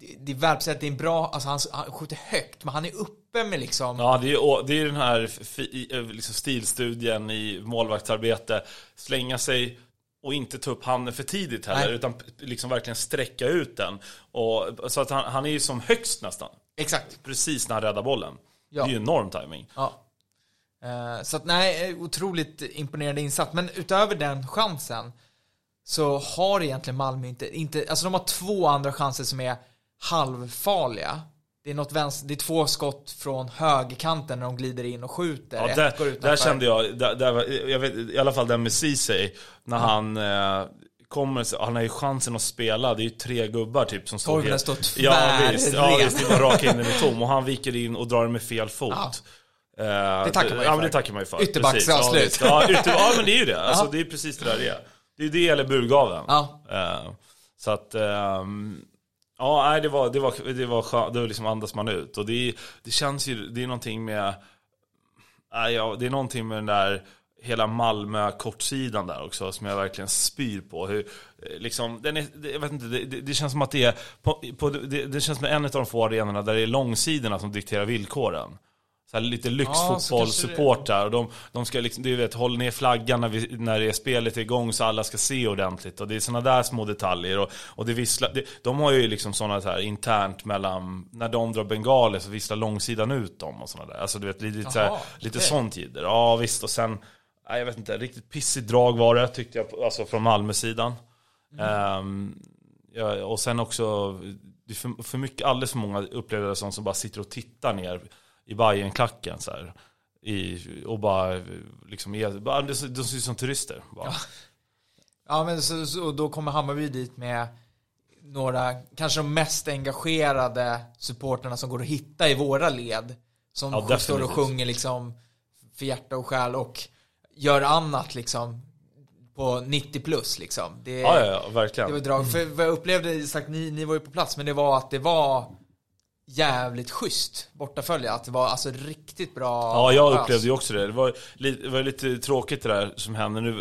Det, det är välplacerat. Det är en bra, alltså han, han skjuter högt. Men han är uppe med liksom. Ja, det är, det är den här fi, eh, liksom stilstudien i målvaktsarbete. Slänga sig och inte ta upp handen för tidigt heller, Nej. utan liksom verkligen sträcka ut den. Och, så att han, han är ju som högst nästan, Exakt. precis när han räddar bollen. Ja. Det är ju enorm timing. Ja. Eh, Så att nej, otroligt imponerande insats. Men utöver den chansen så har egentligen Malmö inte, inte alltså de har två andra chanser som är halvfarliga. Det är, något vänster, det är två skott från högerkanten när de glider in och skjuter. Ja, där, går där kände jag, där, där, jag vet, i alla fall den med Ceesay, när han eh, kommer, han har ju chansen att spela, det är ju tre gubbar typ som står helt- står Ja visst, ja, visst, det var rakt in i tom och han viker in och drar den med fel fot. Ja. Eh, Det tackar man ju ja, för. det tackar man ju för. Ytterbacksavslut. Ja, *laughs* ja, ytter, ja, men det är ju det. Alltså, det är precis det där det är. Det är det eller burgaven. Ja. Eh, så att, ehm, ja, nej, det var, det var, det var skönt. Då liksom andas man ut. Och det, det känns ju, det är någonting med, nej, ja, det är någonting med den där hela Malmö-kortsidan där också som jag verkligen spyr på. Hur, eh, liksom, den är, jag vet inte, det, det, det känns som att det är, på, på, det, det känns som en av de få arenorna där det är långsidorna som dikterar villkoren. Så lite Ja, så lyxfotbollssupport där. Och de, de ska liksom, du vet, hålla ner flaggan när, vi, när det är spelet är igång så alla ska se ordentligt. Och det är sådana där små detaljer. Och, och det visslar, det, de har ju liksom sådana här internt mellan, när de drar bengaler så visslar långsidan ut dem och sådana där. Alltså du vet, lite, lite, så här, lite okej. sånt jidder. Ja visst, och sen, nej, jag vet inte, riktigt pissigt drag var det tyckte jag, alltså från Malmö-sidan. Ehm, ja, och sen också, det är för, för mycket, alldeles för många som som bara sitter och tittar ner i Bajenklacken så här. I, och bara liksom, de, ser ut som turister. Bara. Ja men så, så och då kommer Hammarby dit med några, kanske de mest engagerade supporterna som går att hitta i våra led. Som Ja, står och sjunger liksom för hjärta och själ och gör annat liksom på 90 plus liksom. Det, Ja, ja, ja, verkligen. det var drag. För vad jag upplevde, sagt, ni, ni var ju på plats, men det var att det var jävligt schysst bortafölje. Att det var alltså riktigt bra Ja, jag upplevde ju också det. Det var, det var lite tråkigt det där som hände. Nu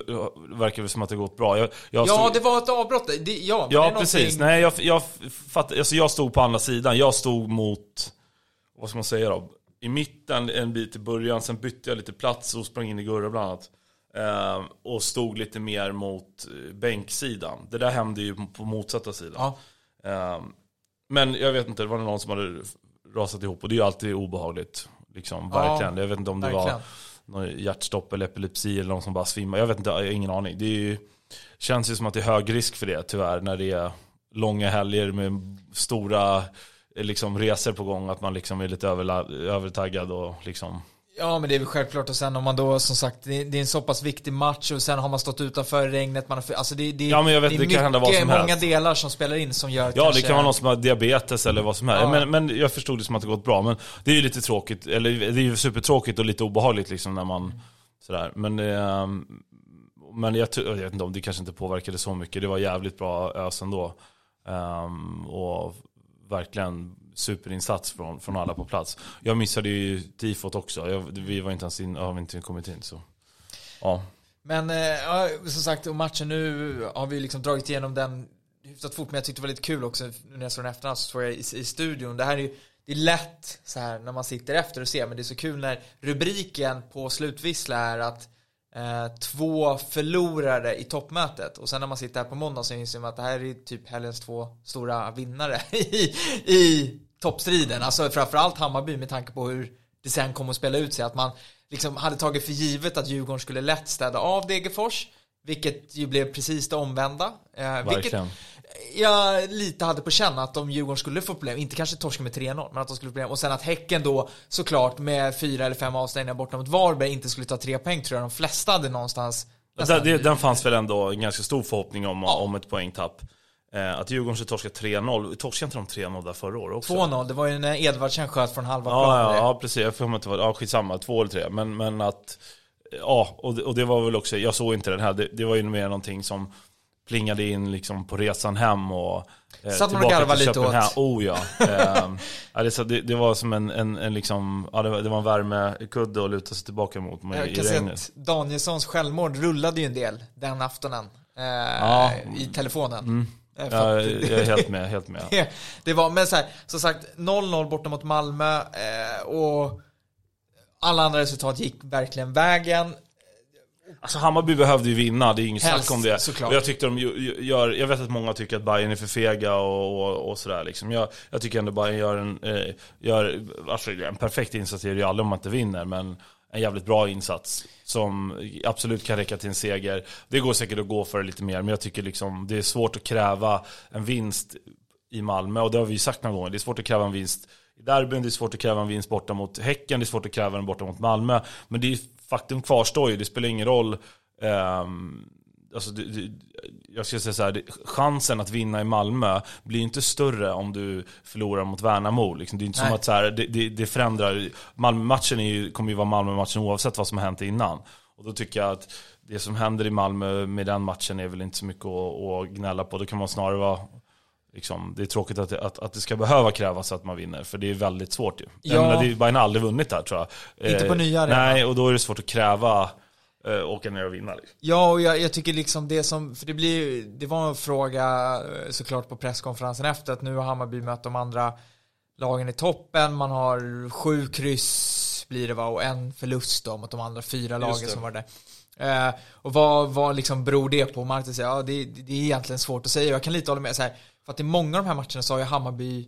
verkar det som att det gått bra. Jag, jag Ja, stod- det var ett avbrott. Det, ja, Ja, någonting- precis. Nej, jag, jag, fatt, alltså jag stod på andra sidan. Jag stod mot, vad ska man säga då? i mitten en bit i början, sen bytte jag lite plats och sprang in i Gurra bland annat. Eh, och stod lite mer mot eh, bänksidan. Det där hände ju på motsatta sidan. Ja. Eh, men jag vet inte, det var någon som hade rasat ihop och det är ju alltid obehagligt. Liksom, Ja, verkligen. Jag vet inte om det verkligen. var någon hjärtstopp eller epilepsi eller någon som bara svimmar. Jag vet inte, jag har ingen aning. Det är ju, känns ju som att det är hög risk för det tyvärr när det är långa helger med stora liksom, resor på gång. Att man liksom är lite överla- övertaggad och liksom Ja men det är väl självklart och sen om man då som sagt det det är en så pass viktig match och sen har man stått utanför regnet, man har, alltså det, det, Ja, men jag vet, det är det kan hända vad mycket, som många helst. delar som spelar in som gör att Ja, kanske, det kan vara någon som har diabetes eller vad som helst. Ja. Men, men jag förstod det som att det gått bra. Men det är ju lite tråkigt, eller det är ju supertråkigt och lite obehagligt liksom när man sådär. Men, ehm, men jag, jag vet inte om det kanske inte påverkade så mycket. Det var jävligt bra ös ändå. Ehm, och verkligen superinsats från, från alla på plats. Jag missade ju tifot också. Jag, vi var inte ens in, har vi inte kommit in så. Ja. Men eh, ja, som sagt, och matchen nu har vi liksom dragit igenom den hyfsat fort, men jag tyckte det var lite kul också nu när jag såg den efterhand så såg jag i, i studion. Det här är ju, det är lätt så här när man sitter efter och ser, men det är så kul när rubriken på slutvissla är att eh, två förlorare i toppmötet och sen när man sitter här på måndag så inser man att det här är typ helgens två stora vinnare *laughs* i, i toppstriden. Alltså framförallt Hammarby med tanke på hur det sen kommer att spela ut sig. Att man liksom hade tagit för givet att Djurgården skulle lätt städa av Degerfors. Vilket ju blev precis det omvända. Eh, vilket Verkligen jag lite hade på känn att om Djurgården skulle få problem, inte kanske torska med 3-0, men att de skulle få problem. Och sen att Häcken då såklart med fyra eller fem avstängningar borta mot Varberg inte skulle ta tre poäng tror jag de flesta hade någonstans. Den, det, den fanns väl ändå en ganska stor förhoppning om, Ja. om ett poängtapp. Eh, att Djurgården skulle torska 3-0. Torskade inte de 3-0 där förra året också? 2-0, det var ju när Edvardsen sköt från halva Ja, plan. ja, ja, precis. Jag mig inte vara, ja skitsamma, två eller tre. Men, men att, ja, och det, och det var väl också, jag såg inte den här, det, det var ju mer någonting som plingade in liksom på resan hem och eh, Satt man och garvade lite åt? Oh ja. *laughs* Eh, det, det, det var som en, en, en liksom, ja det var, det var en värmekudde att luta sig tillbaka mot Jag kan regnet. att Danielssons självmord rullade ju en del den aftonen. Eh, Ja. I telefonen. Eh, för Ja, jag är helt med, helt med. *laughs* det var, men så här, som sagt, 0-0 borta mot Malmö eh, och alla andra resultat gick verkligen vägen. Alltså Hammarby behövde ju vinna, det är inget Helst, snack om det. såklart. Jag tyckte de gör, jag vet att många tycker att Bayern är för fega och, och, och sådär liksom. Jag, jag tycker ändå Bayern gör en, eh, gör, alltså en perfekt insats är det ju aldrig om man inte vinner, men en jävligt bra insats som absolut kan räcka till en seger. Det går säkert att gå för det lite mer, men jag tycker liksom det är svårt att kräva en vinst i Malmö och det har vi sagt några gånger. Det är svårt att kräva en vinst i derbyn, det är svårt att kräva en vinst borta mot Häcken, det är svårt att kräva den borta mot Malmö. Men det är faktum kvarstår ju, det spelar ingen roll. ehm, alltså det, det, jag ska säga så här, det, chansen att vinna i Malmö blir inte större om du förlorar mot Värnamo. Liksom. Det är inte som Nej. att så här, det, det, förändrar. Malmö-matchen ju, kommer ju vara Malmö-matchen oavsett vad som har hänt innan. Och då tycker jag att det som händer i Malmö med den matchen är väl inte så mycket att, att gnälla på. Då kan man snarare vara Liksom, det är tråkigt att det, att, att det ska behöva krävas att man vinner, för det är väldigt svårt ju. Ja. Menar, det Bayern har aldrig vunnit där tror jag. Inte på nya arenan. Nej, och då är det svårt att kräva eh, åka ner och vinna. Liksom. Ja, och jag, jag tycker liksom det som, för det blir det var en fråga eh, såklart på presskonferensen efter att nu har Hammarby mött de andra lagen i toppen, man har sju kryss blir det va, och en förlust då mot de andra fyra lagen som var där. Eh, och vad, vad liksom beror det på? Martin säger, ja det, det är egentligen svårt att säga, jag kan lite hålla med så här, för att i många av de här matcherna så har ju Hammarby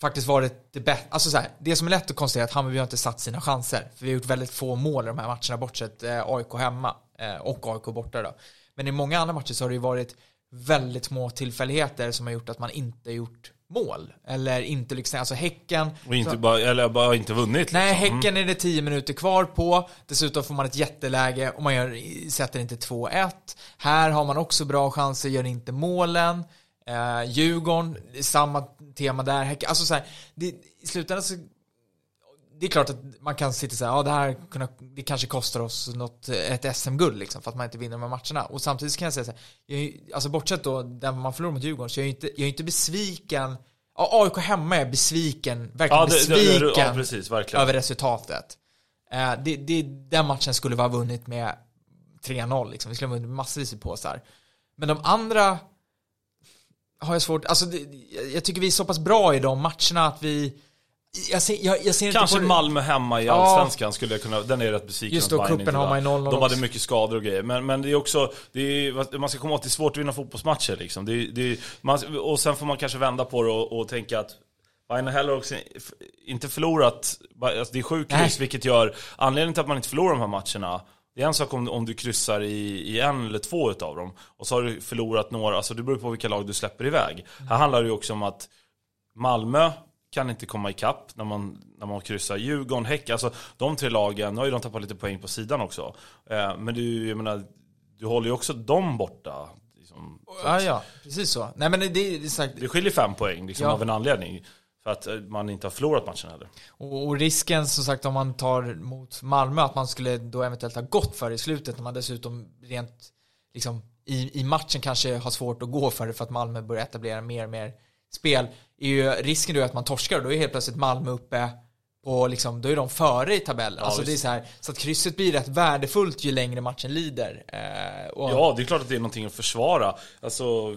faktiskt varit det bästa, alltså så här, det som är lätt att konstatera är att Hammarby har inte satt sina chanser. För vi har gjort väldigt få mål i de här matcherna, bortsett eh, AIK hemma eh, och AIK borta då. Men i många andra matcher så har det ju varit väldigt små tillfälligheter som har gjort att man inte gjort mål. Eller inte liksom, alltså Häcken. Och inte så- bara, eller bara inte vunnit. Nej, liksom. Häcken är det 10 minuter kvar på. Dessutom får man ett jätteläge och man gör, sätter inte 2-1. Här har man också bra chanser, gör inte målen. Eh, Djurgården, samma tema där. Alltså så här, det, i slutändan så det är klart att man kan sitta och säga, ja det här kunna, det kanske kostar oss något, ett SM-guld liksom för att man inte vinner de här matcherna. Och samtidigt kan jag säga så här, jag alltså bortsett då där man förlorar mot Djurgården så jag är inte, jag är inte besviken, ja AIK hemma är jag besviken, verkligen Ja, det, det, besviken det, ja, precis, verkligen. över resultatet. Eh, det, det, den matchen skulle vi ha vunnit med 3-0 liksom. Vi skulle ha vunnit massvis i påsar. Men de andra har jag svårt, alltså det, jag tycker vi är så pass bra i de matcherna att vi Jag ser, jag, jag ser Kanske inte Malmö hemma i Ja. Allsvenskan skulle jag kunna, den är jag rätt besviken Just då, cupen har man ju 0-0 De hade mycket skador och grejer. Men, men det är också, det är, man ska komma att det är svårt att vinna fotbollsmatcher liksom. Det, det, man, och sen får man kanske vända på det och, och tänka att Bayern har heller också inte förlorat, alltså det är sju kryss vilket gör, anledningen till att man inte förlorar de här matcherna det är en sak om, om du kryssar i, i en eller två utav dem och så har du förlorat några, alltså det beror på vilka lag du släpper iväg. Här handlar det ju också om att Malmö kan inte komma ikapp när man, när man kryssar. Djurgården, Häcken, alltså de tre lagen, nu har ju de tappat lite poäng på sidan också. Eh, men du, jag menar, du håller ju också dem borta. Liksom. Ja, ja, precis så. Nej men det, det är sagt, Det skiljer fem poäng liksom, Ja. av en anledning. För att eh, man inte har förlorat matchen heller. och, och risken som sagt om man tar mot Malmö att man skulle då eventuellt ha gått för i slutet när man dessutom rent liksom i, i matchen kanske har svårt att gå för det för att Malmö börjar etablera mer och mer spel är ju risken då att man torskar och då är helt plötsligt Malmö uppe på liksom, då är de före i tabellen. Ja, alltså det är så här, så att krysset blir rätt värdefullt ju längre matchen lider. Eh, och, Ja, det är klart att det är någonting att försvara. Alltså,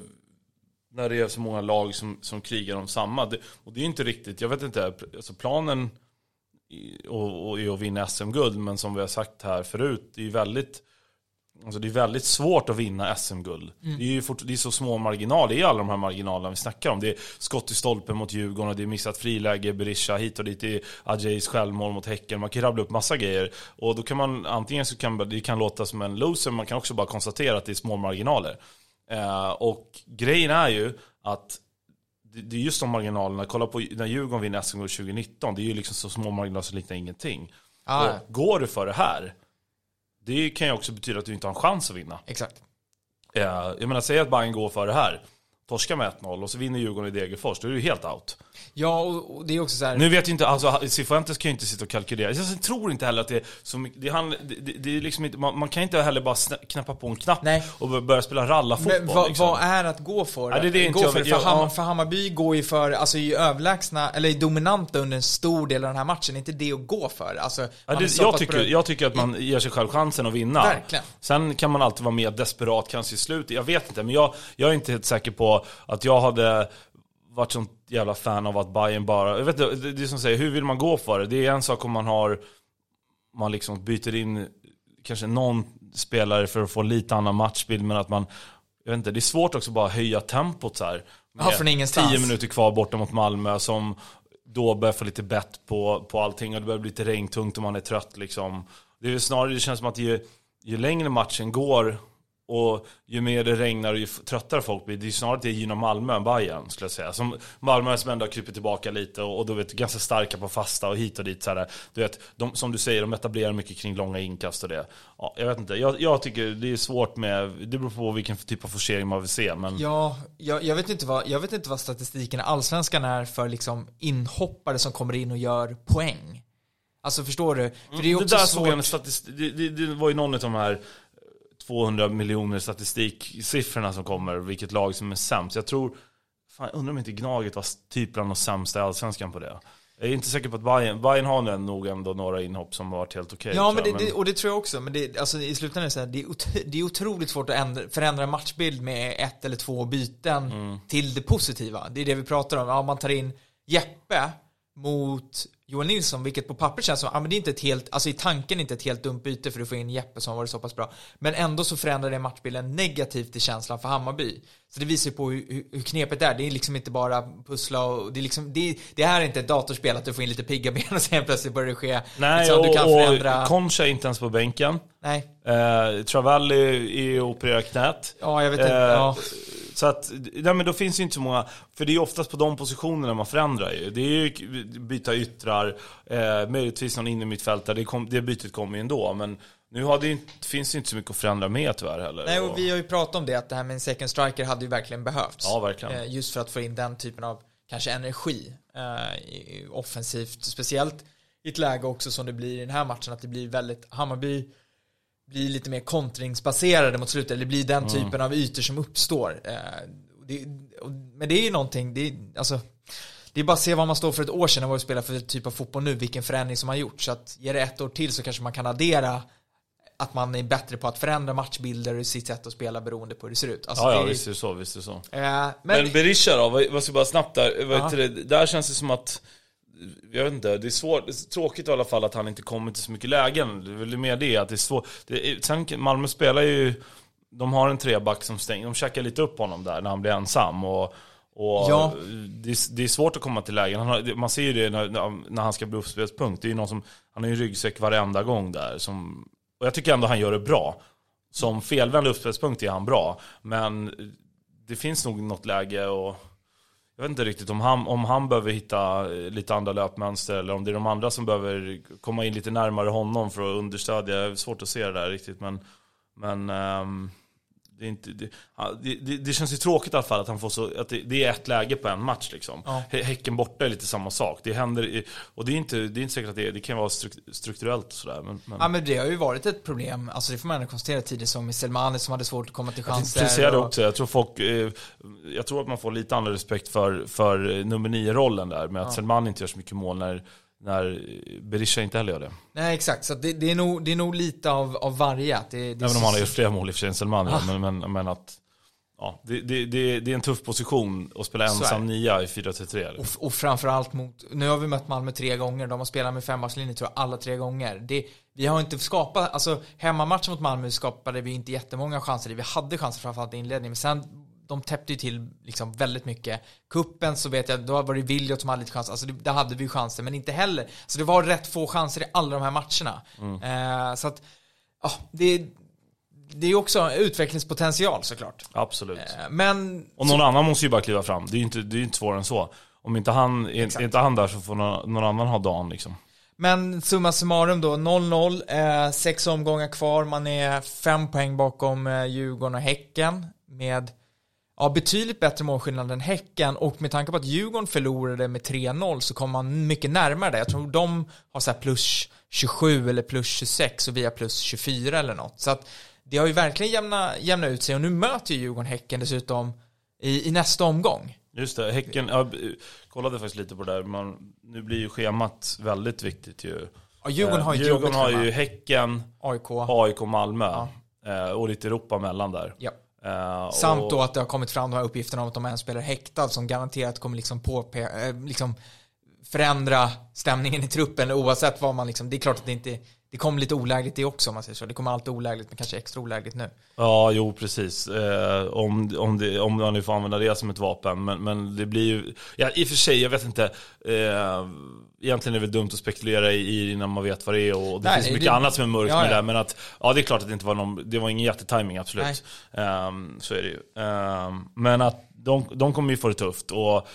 när det är så många lag som, som krigar om samma. Det, och det är inte riktigt, jag vet inte, alltså planen och, och är att vinna SM-guld, men som vi har sagt här förut, det är väldigt Alltså det är väldigt svårt att vinna SM-guld. Det är fort, det är så små marginaler, det är alla de här marginalerna vi snackar om. Det är skott i stolpen mot Djurgården, och det är missat friläge, Berisha hit och dit, det är Ajais självmål mot Häcken. Man kan rabbla upp massa grejer. Och då kan man, antingen så kan det kan låta som en loser, man kan också bara konstatera att det är små marginaler. Eh, och grejen är ju att det det är just de marginalerna, kolla på när Djurgården vinner SM-guld 2019, det är ju liksom så små marginaler som liknar ingenting. Och går du för det här, det kan ju också betyda att du inte har en chans att vinna. exakt. Eh, Jag menar, säg att Bayern går för det här. Torskar med 1-0 och så vinner Djurgården i Degerfors. Då är du helt out. Ja, och, och det är också så här. Nu vet ju inte, alltså Cifuentes kan ju inte sitta och kalkylera. Jag tror inte heller att det är så mycket, det, handl- det, det, det är liksom inte, man, man kan inte heller bara knäppa på en knapp Nej. och bör- börja spela rallarfotboll. Men vad, liksom. vad är att gå för? Ja, det är det gå för, för, Jag- för Hammarby går ju för, alltså ju överlägsna, eller är dominanta under en stor del av den här matchen. Är inte det att gå för? Alltså, Ja, det, jag, tycker, jag tycker att man ger sig själv chansen att vinna. Verkligen. Sen kan man alltid vara mer desperat kanske i slutet. Jag vet inte, men jag, jag är inte helt säker på att jag hade varit sånt jävla fan av att Bayern bara... Jag vet inte, det det är som säger, hur vill man gå för det? Det är en sak om man har... Man liksom byter in kanske någon spelare för att få lite annan matchbild, men att man... Jag vet inte, det är svårt också bara höja tempot så här. Ja, från ingenstans. Tio minuter kvar borta mot Malmö som då börjar få lite bett på, på allting och det börjar bli lite regntungt och man är trött liksom. Det är snarare, det känns som att ju, ju längre matchen går och ju mer det regnar och ju tröttare folk blir, det är snarare det gynnar Malmö än Bayern skulle jag säga. Som Malmö som ändå har krypit tillbaka lite och, och då vet ganska starka på fasta och hit och dit så här. Du vet, de, som du säger, de etablerar mycket kring långa inkast och det. Ja, jag vet inte, jag, jag tycker det är svårt med, det beror på vilken typ av forcering man vill se men Ja, jag, jag, vet inte vad, jag vet inte vad statistiken i Allsvenskan är för liksom inhoppare som kommer in och gör poäng. Alltså förstår du? För det är det också där såg jag en svårt. statistik, det, det, det var ju någon av de här 200 miljoner statistiksiffrorna som kommer, vilket lag som är sämst. Jag tror, fan jag undrar om inte Gnaget var typ bland de sämsta i Allsvenskan på det. Jag är inte säker på att Bayern, Bayern har nog ändå några inhopp som varit helt okej. Ja, tror men det, jag, det, och det tror jag också. Men det, alltså, i slutändan är det så här, det är, ot- *laughs* det är otroligt svårt att ändra, förändra matchbild med ett eller två byten Mm. till det positiva. Det är det vi pratar om. Ja, man tar in Jeppe mot Joel Nilsson, vilket på papper känns som, ja men det är inte ett helt, alltså i tanken inte ett helt dumt byte för att få in Jeppe som har varit så pass bra. Men ändå så förändrar det matchbilden negativt i känslan för Hammarby. Så det visar ju på hur, hur, hur knepet det är. Det är liksom inte bara pussla och det är liksom, det, det här är inte ett datorspel att du får in lite pigga ben och sen plötsligt börjar det ske. Nej, liksom, och, du kan förändra. och Concha är inte ens på bänken. Nej. Eh, Travalli är opererar knät. Ja, jag vet inte. Eh, Ja. Så att, nej men då finns ju inte så många, för det är ju oftast på de positionerna man förändrar ju. Det är ju byta yttrar, eh, möjligtvis någon innermittfältare, det, kom, det bytet kommer ju ändå. Men nu har det, inte, finns det inte så mycket att förändra med tyvärr heller. Nej, och vi har ju pratat om det, att det här med en second striker hade ju verkligen behövts. Ja, verkligen. Eh, Just för att få in den typen av, kanske energi, eh, offensivt. Speciellt i ett läge också som det blir i den här matchen, att det blir väldigt, Hammarby blir lite mer kontringsbaserade mot slutet. Det blir den Mm. typen av ytor som uppstår. Eh, det, men det är ju någonting, det alltså, det är bara att se vad man står för ett år sedan och vad vi spelar för typ av fotboll nu, vilken förändring som har gjorts. Så att ge det ett år till så kanske man kan addera att man är bättre på att förändra matchbilder och sitt sätt att spela beroende på hur det ser ut. Alltså, Ja, ja, det, visst är det så, visst är så. eh, men, Men, Berisha då, vad vad ska jag bara snabbt där, vad det, där känns det som att jag vet inte, det är, svårt, det är tråkigt i alla fall att han inte kommer till så mycket lägen. Det är väl mer det, att det är svårt. Det sen Malmö spelar ju, de har en treback som stänger, de checkar lite upp honom där när han blir ensam. Och, och Ja. det, är, det är svårt att komma till lägen. Har, man ser ju det när, när han ska bli uppspelspunkt. Det är ju någon som, han har ju ryggsäck varenda gång där. Som, och jag tycker ändå han gör det bra. Som felvänd uppspelspunkt är han bra. Men det finns nog något läge och jag vet inte riktigt om han, om han behöver hitta eh, lite andra löpmönster eller om det är de andra som behöver komma in lite närmare honom för att understödja. Det är svårt att se det där riktigt men, men um, det, inte, det, ja, det, det, känns ju tråkigt i alla fall att han får så, att det, är ett läge på en match liksom. Ja. Hä- Häcken borta är lite samma sak. Det händer, och det är inte, det är inte säkert att det, det kan vara struk- strukturellt och sådär. Men, men. Ja men det har ju varit ett problem, alltså det får man ändå konstatera tidigare som med Selmani som hade svårt att komma till Jag chanser. tänkte det och- också. Jag tror, folk, eh, jag tror att man får lite annan respekt för, för eh, nummer nio-rollen där. Med att Selman inte gör så mycket mål när, när Berisha inte heller gör det. Nej exakt, så det, det, är nog, det är nog lite av, av varje. Det, det är Även om han har gjort fler mål i och för sig Selman. Ah. Men, men, men att ja, det, det, det, det är en tuff position att spela ensam nia i 4-3-3. Och, och framförallt mot, nu har vi mött Malmö tre gånger, de har spelat med fembackslinje tror jag alla tre gånger. Det, vi har inte skapat, alltså hemmamatchen mot Malmö skapade vi inte jättemånga chanser i. Vi hade chanser framförallt i inledningen, men sen de täppte ju till liksom väldigt mycket. Kuppen så vet jag, då var det Williot som hade lite chans, alltså det, där hade vi ju chanser, men inte heller. Så det var rätt få chanser i alla de här matcherna. Eh, så att, ja, det, det är ju också utvecklingspotential såklart. Absolut. Eh, Men Och någon annan måste ju bara kliva fram. Det är ju inte, det är inte svårare än så. Om inte han, är, är inte han där så får någon, någon annan ha dagen liksom. Men summa summarum då, 0-0, eh, sex omgångar kvar, man är fem poäng bakom eh, Djurgården och Häcken med ja, betydligt bättre målskillnad än Häcken och med tanke på att Djurgården förlorade med 3-0 så kommer man mycket närmare det. Jag tror de har så plus 27 eller plus 26 och vi har plus 24 eller något. Så att det har ju verkligen jämna, jämna ut sig och nu möter ju Djurgården Häcken dessutom i, i nästa omgång. Just det, Häcken, jag kollade faktiskt lite på det där. Man, nu blir ju schemat väldigt viktigt ju. Ja, Djurgården har Eh, Djurgården har ju. Häcken, AIK. AIK, Malmö. eh, Och lite Europa mellan där. Ja. Eh, Samt och, då att det har kommit fram de här uppgifterna om att de är en spelare häktad som garanterat kommer liksom, på, eh, liksom förändra stämningen i truppen oavsett vad man liksom, det är klart att det inte, det kommer lite olägligt det också om man säger så. Det kommer alltid olägligt men kanske extra olägligt nu. Ja, jo precis. Eh, om, om, det, om man nu får använda det som ett vapen. Men, men det blir ju, ja i och för sig, jag vet inte. Eh, egentligen är det väl dumt att spekulera i, innan man vet vad det är. Och det Nej, finns det- mycket annat som är mörkt Ja, med det. Men att, ja det är klart att det inte var någon, det var ingen jättetiming absolut. Eh, så är det ju. Eh, men att de, de kommer ju få det tufft. Och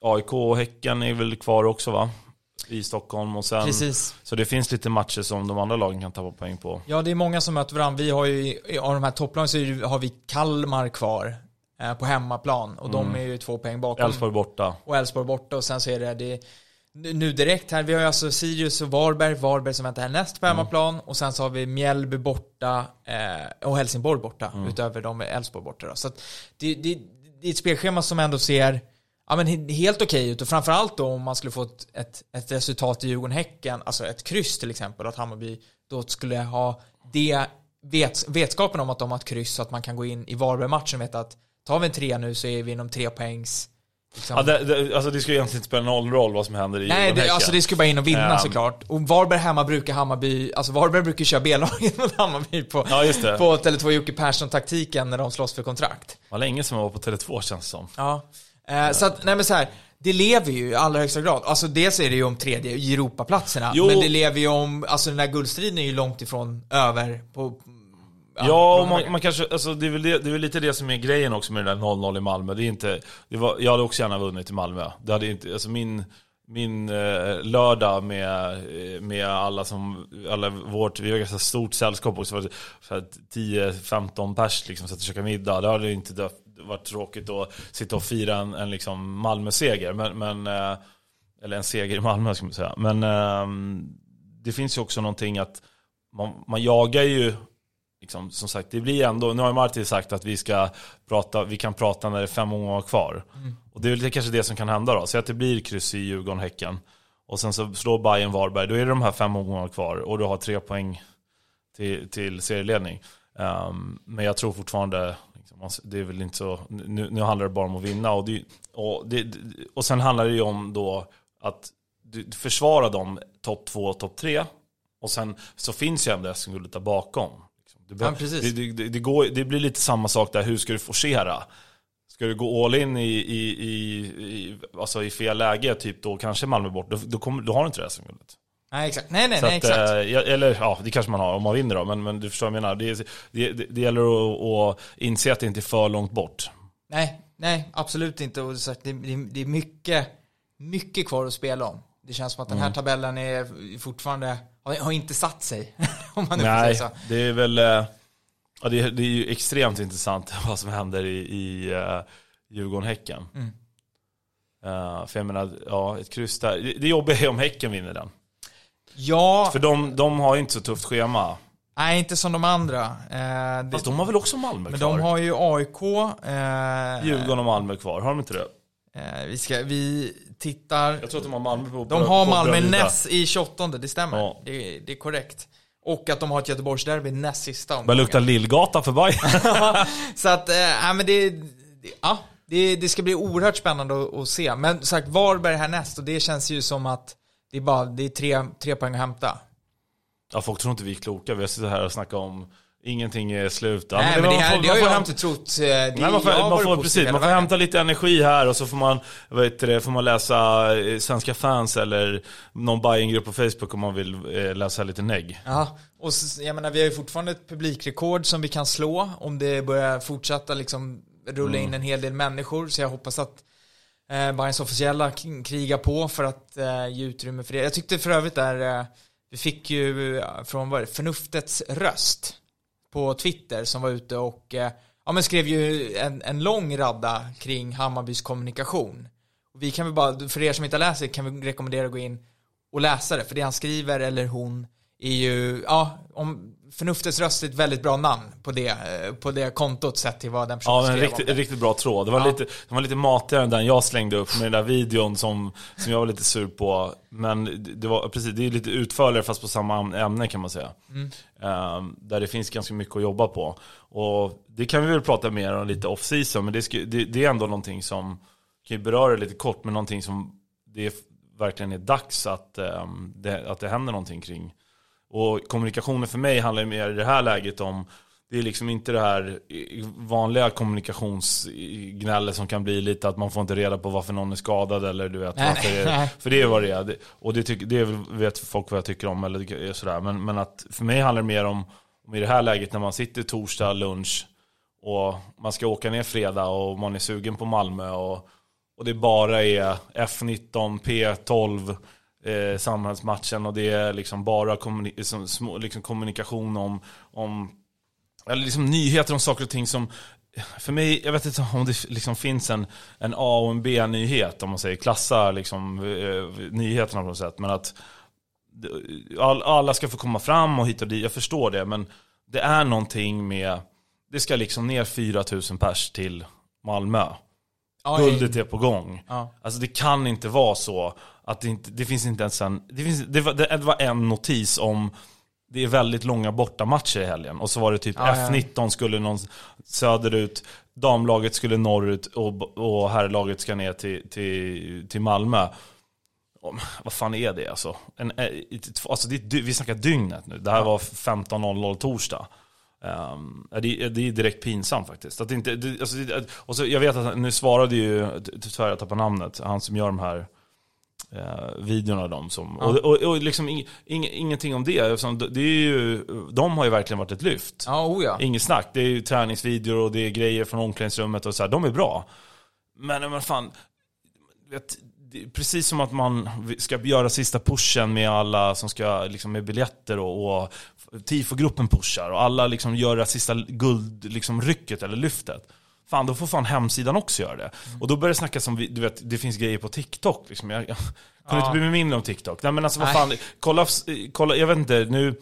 AIK och Häcken är väl kvar också va? I Stockholm och sen. Precis. Så det finns lite matcher som de andra lagen kan tappa poäng på. Ja, det är många som möter varandra. Vi har ju, av de här topplagen så det- har vi Kalmar kvar eh, på hemmaplan och de är ju två poäng bakom. Elfsborg borta. och Elfsborg borta och sen så är det, det nu direkt här, vi har ju alltså Sirius och Varberg, Varberg som väntar härnäst på hemmaplan och sen så har vi Mjällby borta eh, och Helsingborg borta utöver de Elfsborg borta då. Så det, det, det är ett spelschema som ändå ser ja, men he- helt okej ut och framförallt då om man skulle få ett, ett, ett resultat i Djurgården-Häcken, alltså ett kryss till exempel, att Hammarby då skulle ha det vet, vetskapen om att de har ett kryss så att man kan gå in i Varberg-matchen och veta att tar vi en tre nu så är vi inom tre poängs liksom, Ja, det, det, alltså det ju egentligen inte spela någon roll vad som händer i Nej, det, alltså det ska bara in och vinna Ehm. såklart. Och Varberg hemma brukar Hammarby, alltså Varberg brukar köra B-laget mot Hammarby på, Ja, just det. på Tele2 Jocke Persson-taktiken när de slåss för kontrakt. Det var länge sedan jag var på Tele2 känns det som. Ja. Eh, så att, nej men så här, det lever ju i allra högsta grad. Alltså dels är det ju om tredje Europaplatserna, Jo. men det lever ju om, alltså den där guldstriden är ju långt ifrån över på, Ja, många- man, man kanske, alltså det är, väl det, det är väl lite det som är grejen också med det där 0-0 i Malmö. Det är inte, det var, jag hade också gärna vunnit i Malmö. Det hade inte, alltså min, min eh, lördag med, eh, med alla som, alla vårt, vi har ganska stort sällskap också. För, för att 10-15 pers liksom satt och käkade middag. Det hade inte dö- varit tråkigt att sitta och fira en, en liksom Malmö-seger. Men, men, eh, eller en seger i Malmö ska man säga. Men ehm, det finns ju också någonting att man, man jagar ju liksom, som sagt, det blir ändå, nu har ju Martin sagt att vi ska prata, vi kan prata när det är fem omgångar kvar. Och det är väl kanske det som kan hända då. Så att det blir kryss i Djurgården, Häcken. Och sen så slår Bayern Varberg, då är det de här fem omgångarna kvar. Och du har tre poäng till, till serieledning. Ehm, men jag tror fortfarande, det är väl inte så, nu, nu handlar det bara om att vinna. Och, det, och, det, och sen handlar det ju om då att du försvarar dem topp två och topp tre. Och sen så finns ju ändå SM-guldet där bakom. Liksom. Det, Ja, det, det, det, går, det blir lite samma sak där, hur ska du forcera? Ska du gå all in i, i, i, i, alltså i fel läge, typ då kanske Malmö bort, då, då, kommer, då har du inte det SM-guldet. Nej, exakt. Nej, nej, nej, att, exakt. eh, eller ja, det kanske man har om man vinner då, men, men du förstår vad jag menar. Det, det, det, gäller att, att inse att det inte är för långt bort. Nej, nej, absolut inte. Och sagt, det, det, är mycket, mycket kvar att spela om. Det känns som att den Mm. här tabellen är fortfarande, har, inte satt sig. *laughs* om man nu Nej, så. det är väl, eh, ja, det, är, det är ju extremt intressant *laughs* vad som händer i, i uh, Djurgården-Häcken. Mm. Eh, för jag menar, ja, ett kryss där. Det, det jobbiga är om Häcken vinner den. Ja, För de, de har ju inte så tufft schema. nej inte som de andra. Eh, det, Fast de har väl också Malmö men kvar? de har ju AIK. Eh, Djurgården och Malmö kvar, har de inte det? eh, vi, ska, vi tittar. Jag tror att de har Malmö på De har på Malmö näst i 28, det stämmer. Ja. Det, det är korrekt. Och att de har ett Göteborgsderby näst sista Börjar omgången. lukta Lillgata för Bayern. *laughs* Så att, eh, men det, det, ja, det, det ska bli oerhört spännande att, att se. Men sagt, Varberg härnäst och det känns ju som att det är bara, det är tre, tre poäng att hämta. Ja, folk tror inte vi är kloka. Vi har suttit här och snackat om ingenting är slut. Ja, Nej, men det, man här, får- det har man jag hämta- inte trott. eh, Det, Nej, man får, man får, precis, man får hämta lite energi här och så får man, heter det, får man läsa eh, Svenska fans eller någon Bayern-grupp på Facebook om man vill eh, läsa lite negg. Ja, och så, jag menar vi har ju fortfarande ett publikrekord som vi kan slå om det börjar fortsätta liksom rulla in en hel del människor. Så jag hoppas att eh, Bayerns officiella kriga krigar på för att eh, ge utrymme för det. Jag tyckte för övrigt där, eh, vi fick ju eh, från vad är det, Förnuftets röst på Twitter som var ute och eh, ja, men skrev ju en, en lång radda kring Hammarbys kommunikation. Och vi kan väl bara, för er som inte har läst det kan vi rekommendera att gå in och läsa det. För det han skriver, eller hon, är ju, ja, om Förnuftets röst är ett väldigt bra namn på det, eh, på det kontot sett till vad den personen Ja, men en skrev om riktigt, riktigt bra tråd. Det var, Ja. lite, det var lite matigare än den jag slängde upp med den där videon som, som jag var lite sur på. Men det- var precis, det är lite utförligare fast på samma ämne kan man säga. Ehm, där det finns ganska mycket att jobba på. Och det kan vi väl prata mer om lite off-season, men det, ska, det, det är ändå någonting som, kan ju beröra det lite kort, men någonting som det är, verkligen är dags att, ehm, det, att det händer någonting kring. Och kommunikationen för mig handlar mer i det här läget om det är liksom inte det här vanliga kommunikationsgnället som kan bli lite att man får inte reda på varför någon är skadad eller du vet Nej, nej, det, nej. För det är vad det är. Och det, tycker, det vet folk vad jag tycker om eller sådär. Men, men att för mig handlar det mer om, om i det här läget när man sitter torsdag lunch och man ska åka ner fredag och man är sugen på Malmö och, och det bara är F19, P12 eh, samhällsmatchen och det är liksom bara kommuni- som, små, liksom kommunikation om, om eller liksom nyheter om saker och ting som för mig, jag vet inte om det liksom finns en, en A och en B-nyhet om man säger, klassa liksom eh, nyheterna på något sätt. Men att all, alla ska få komma fram och hit och dit, jag förstår det. Men det är någonting med, det ska liksom ner 4000 pers till Malmö. Guldet är på gång. Ja. Alltså det kan inte vara så att det inte, det finns inte ens en, det, finns, det, var, det var en notis om det är väldigt långa bortamatcher i helgen. Och så var det typ Ja, ja. F19 skulle någon söderut, damlaget skulle norrut och, och herrlaget ska ner till, till, till Malmö. Och, vad fan är det alltså? En, eh, alltså det, vi snackar dygnet nu. Det här var 15.00 torsdag. Um, det, det är direkt pinsamt faktiskt. Att inte, det, alltså, det, och så, jag vet att nu svarade ju, tyvärr jag tappar namnet, han som gör de här eh, videorna de som, Ja. och, och, och liksom ing, ing, ingenting om det. eftersom Det är ju, de har ju verkligen varit ett lyft. Ja, oh ja. Inget snack. Det är ju träningsvideor och det är grejer från omklädningsrummet och så här. De är bra. Men, men fan, vet, precis som att man ska göra sista pushen med alla som ska, liksom med biljetter och, och tifogruppen pushar och alla liksom gör det sista guld, liksom rycket eller lyftet. Fan, då får fan hemsidan också göra det. Och då börjar det snackas om, du vet, det finns grejer på TikTok. Liksom. Jag, jag kunde Ja. inte mig mindre om TikTok. Nej men alltså vad fan, kolla, kolla, jag vet inte, nu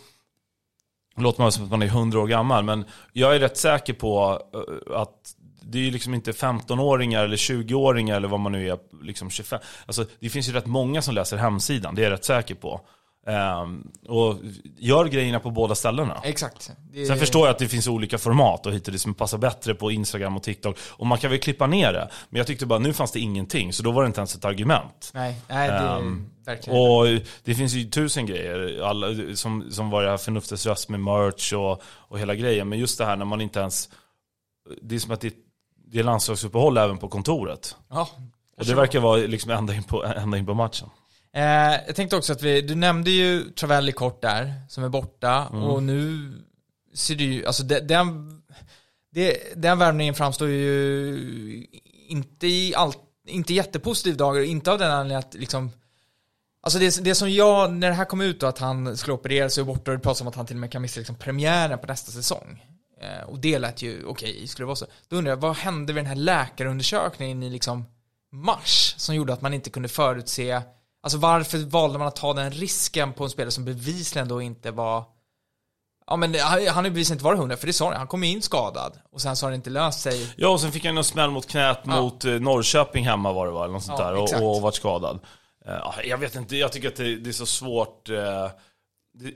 låter man som att man är 100 år gammal, men jag är rätt säker på eh, att det är ju liksom inte 15-åringar eller 20-åringar eller vad man nu är, liksom 25. Alltså det finns ju rätt många som läser hemsidan, det är jag rätt säker på. Ehm, och gör grejerna på båda ställena. Exakt. Det, Sen förstår jag att det finns olika format och hit och dit som passar bättre på Instagram och TikTok. Och man kan väl klippa ner det. Men jag tyckte bara, nu fanns det ingenting. Så då var det inte ens ett argument. Nej, nej det Ehm, verkligen. Och det finns ju tusen grejer. Alla, som, som var det här förnuftets röst med merch och, och hela grejen. Men just det här när man inte ens... Det är som att det, det är landslagsuppehåll även på kontoret. ja, Och det verkar vara liksom ända in på, ända in på matchen. Eh, jag tänkte också att vi, du nämnde ju Travelli kort där, som är borta, Mm. och nu ser det ju, alltså det, den, det, den värvningen framstår ju inte i allt, inte jättepositiv dagar, inte av den anledningen att liksom Alltså det, det som jag, när det här kom ut då att han skulle operera sig borta och det pratas om att han till och med kan missa liksom premiären på nästa säsong. Eh, och det lät ju okej, skulle det vara så. Då undrar jag, vad hände vid den här läkarundersökningen i liksom mars som gjorde att man inte kunde förutse Alltså varför valde man att ta den risken på en spelare som bevisligen då inte var Ja men han har bevisligen inte varit hundra, för det sa han, han kom in skadad och sen så har det inte löst sig Ja, och sen fick han en smäll mot knät Ja. mot eh, Norrköping hemma var det va? Eller något sånt Ja, där. Och, exakt. och varit skadad. Eh, ja, jag vet inte, jag tycker att det, det är så svårt. eh,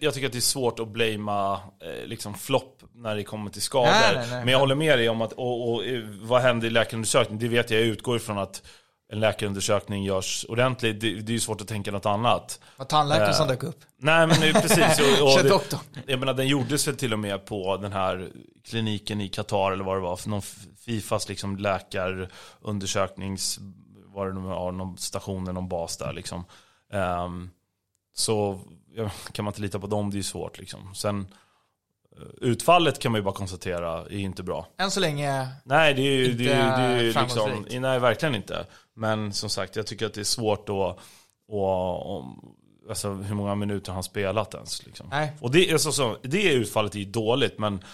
jag tycker att det är svårt att blamea liksom flopp när det kommer till skador. Nej, nej, nej. Men jag håller med dig om att, och, och, vad hände i läkarundersökningen? Det vet jag, jag utgår ifrån att en läkarundersökning görs ordentligt. Det, det är ju svårt att tänka något annat. Var tandläkaren Eh, som dök upp. Nej men precis. Och, och *laughs* det, jag menar den gjordes väl till och med på den här kliniken i Qatar eller vad det var. För någon Fifas liksom läkarundersöknings, vad det var, någon station eller någon bas där liksom. Ehm, så ja, kan man inte lita på dem, det är ju svårt liksom. Sen utfallet kan man ju bara konstatera är inte bra. Än så länge, Nej, det är ju, det är, ju- det är ju Inte liksom, nej verkligen inte. Men som sagt, jag tycker att det är svårt att, och, om, alltså hur många minuter han spelat ens. Liksom. nej. Och det, alltså, så, det utfallet är ju dåligt, men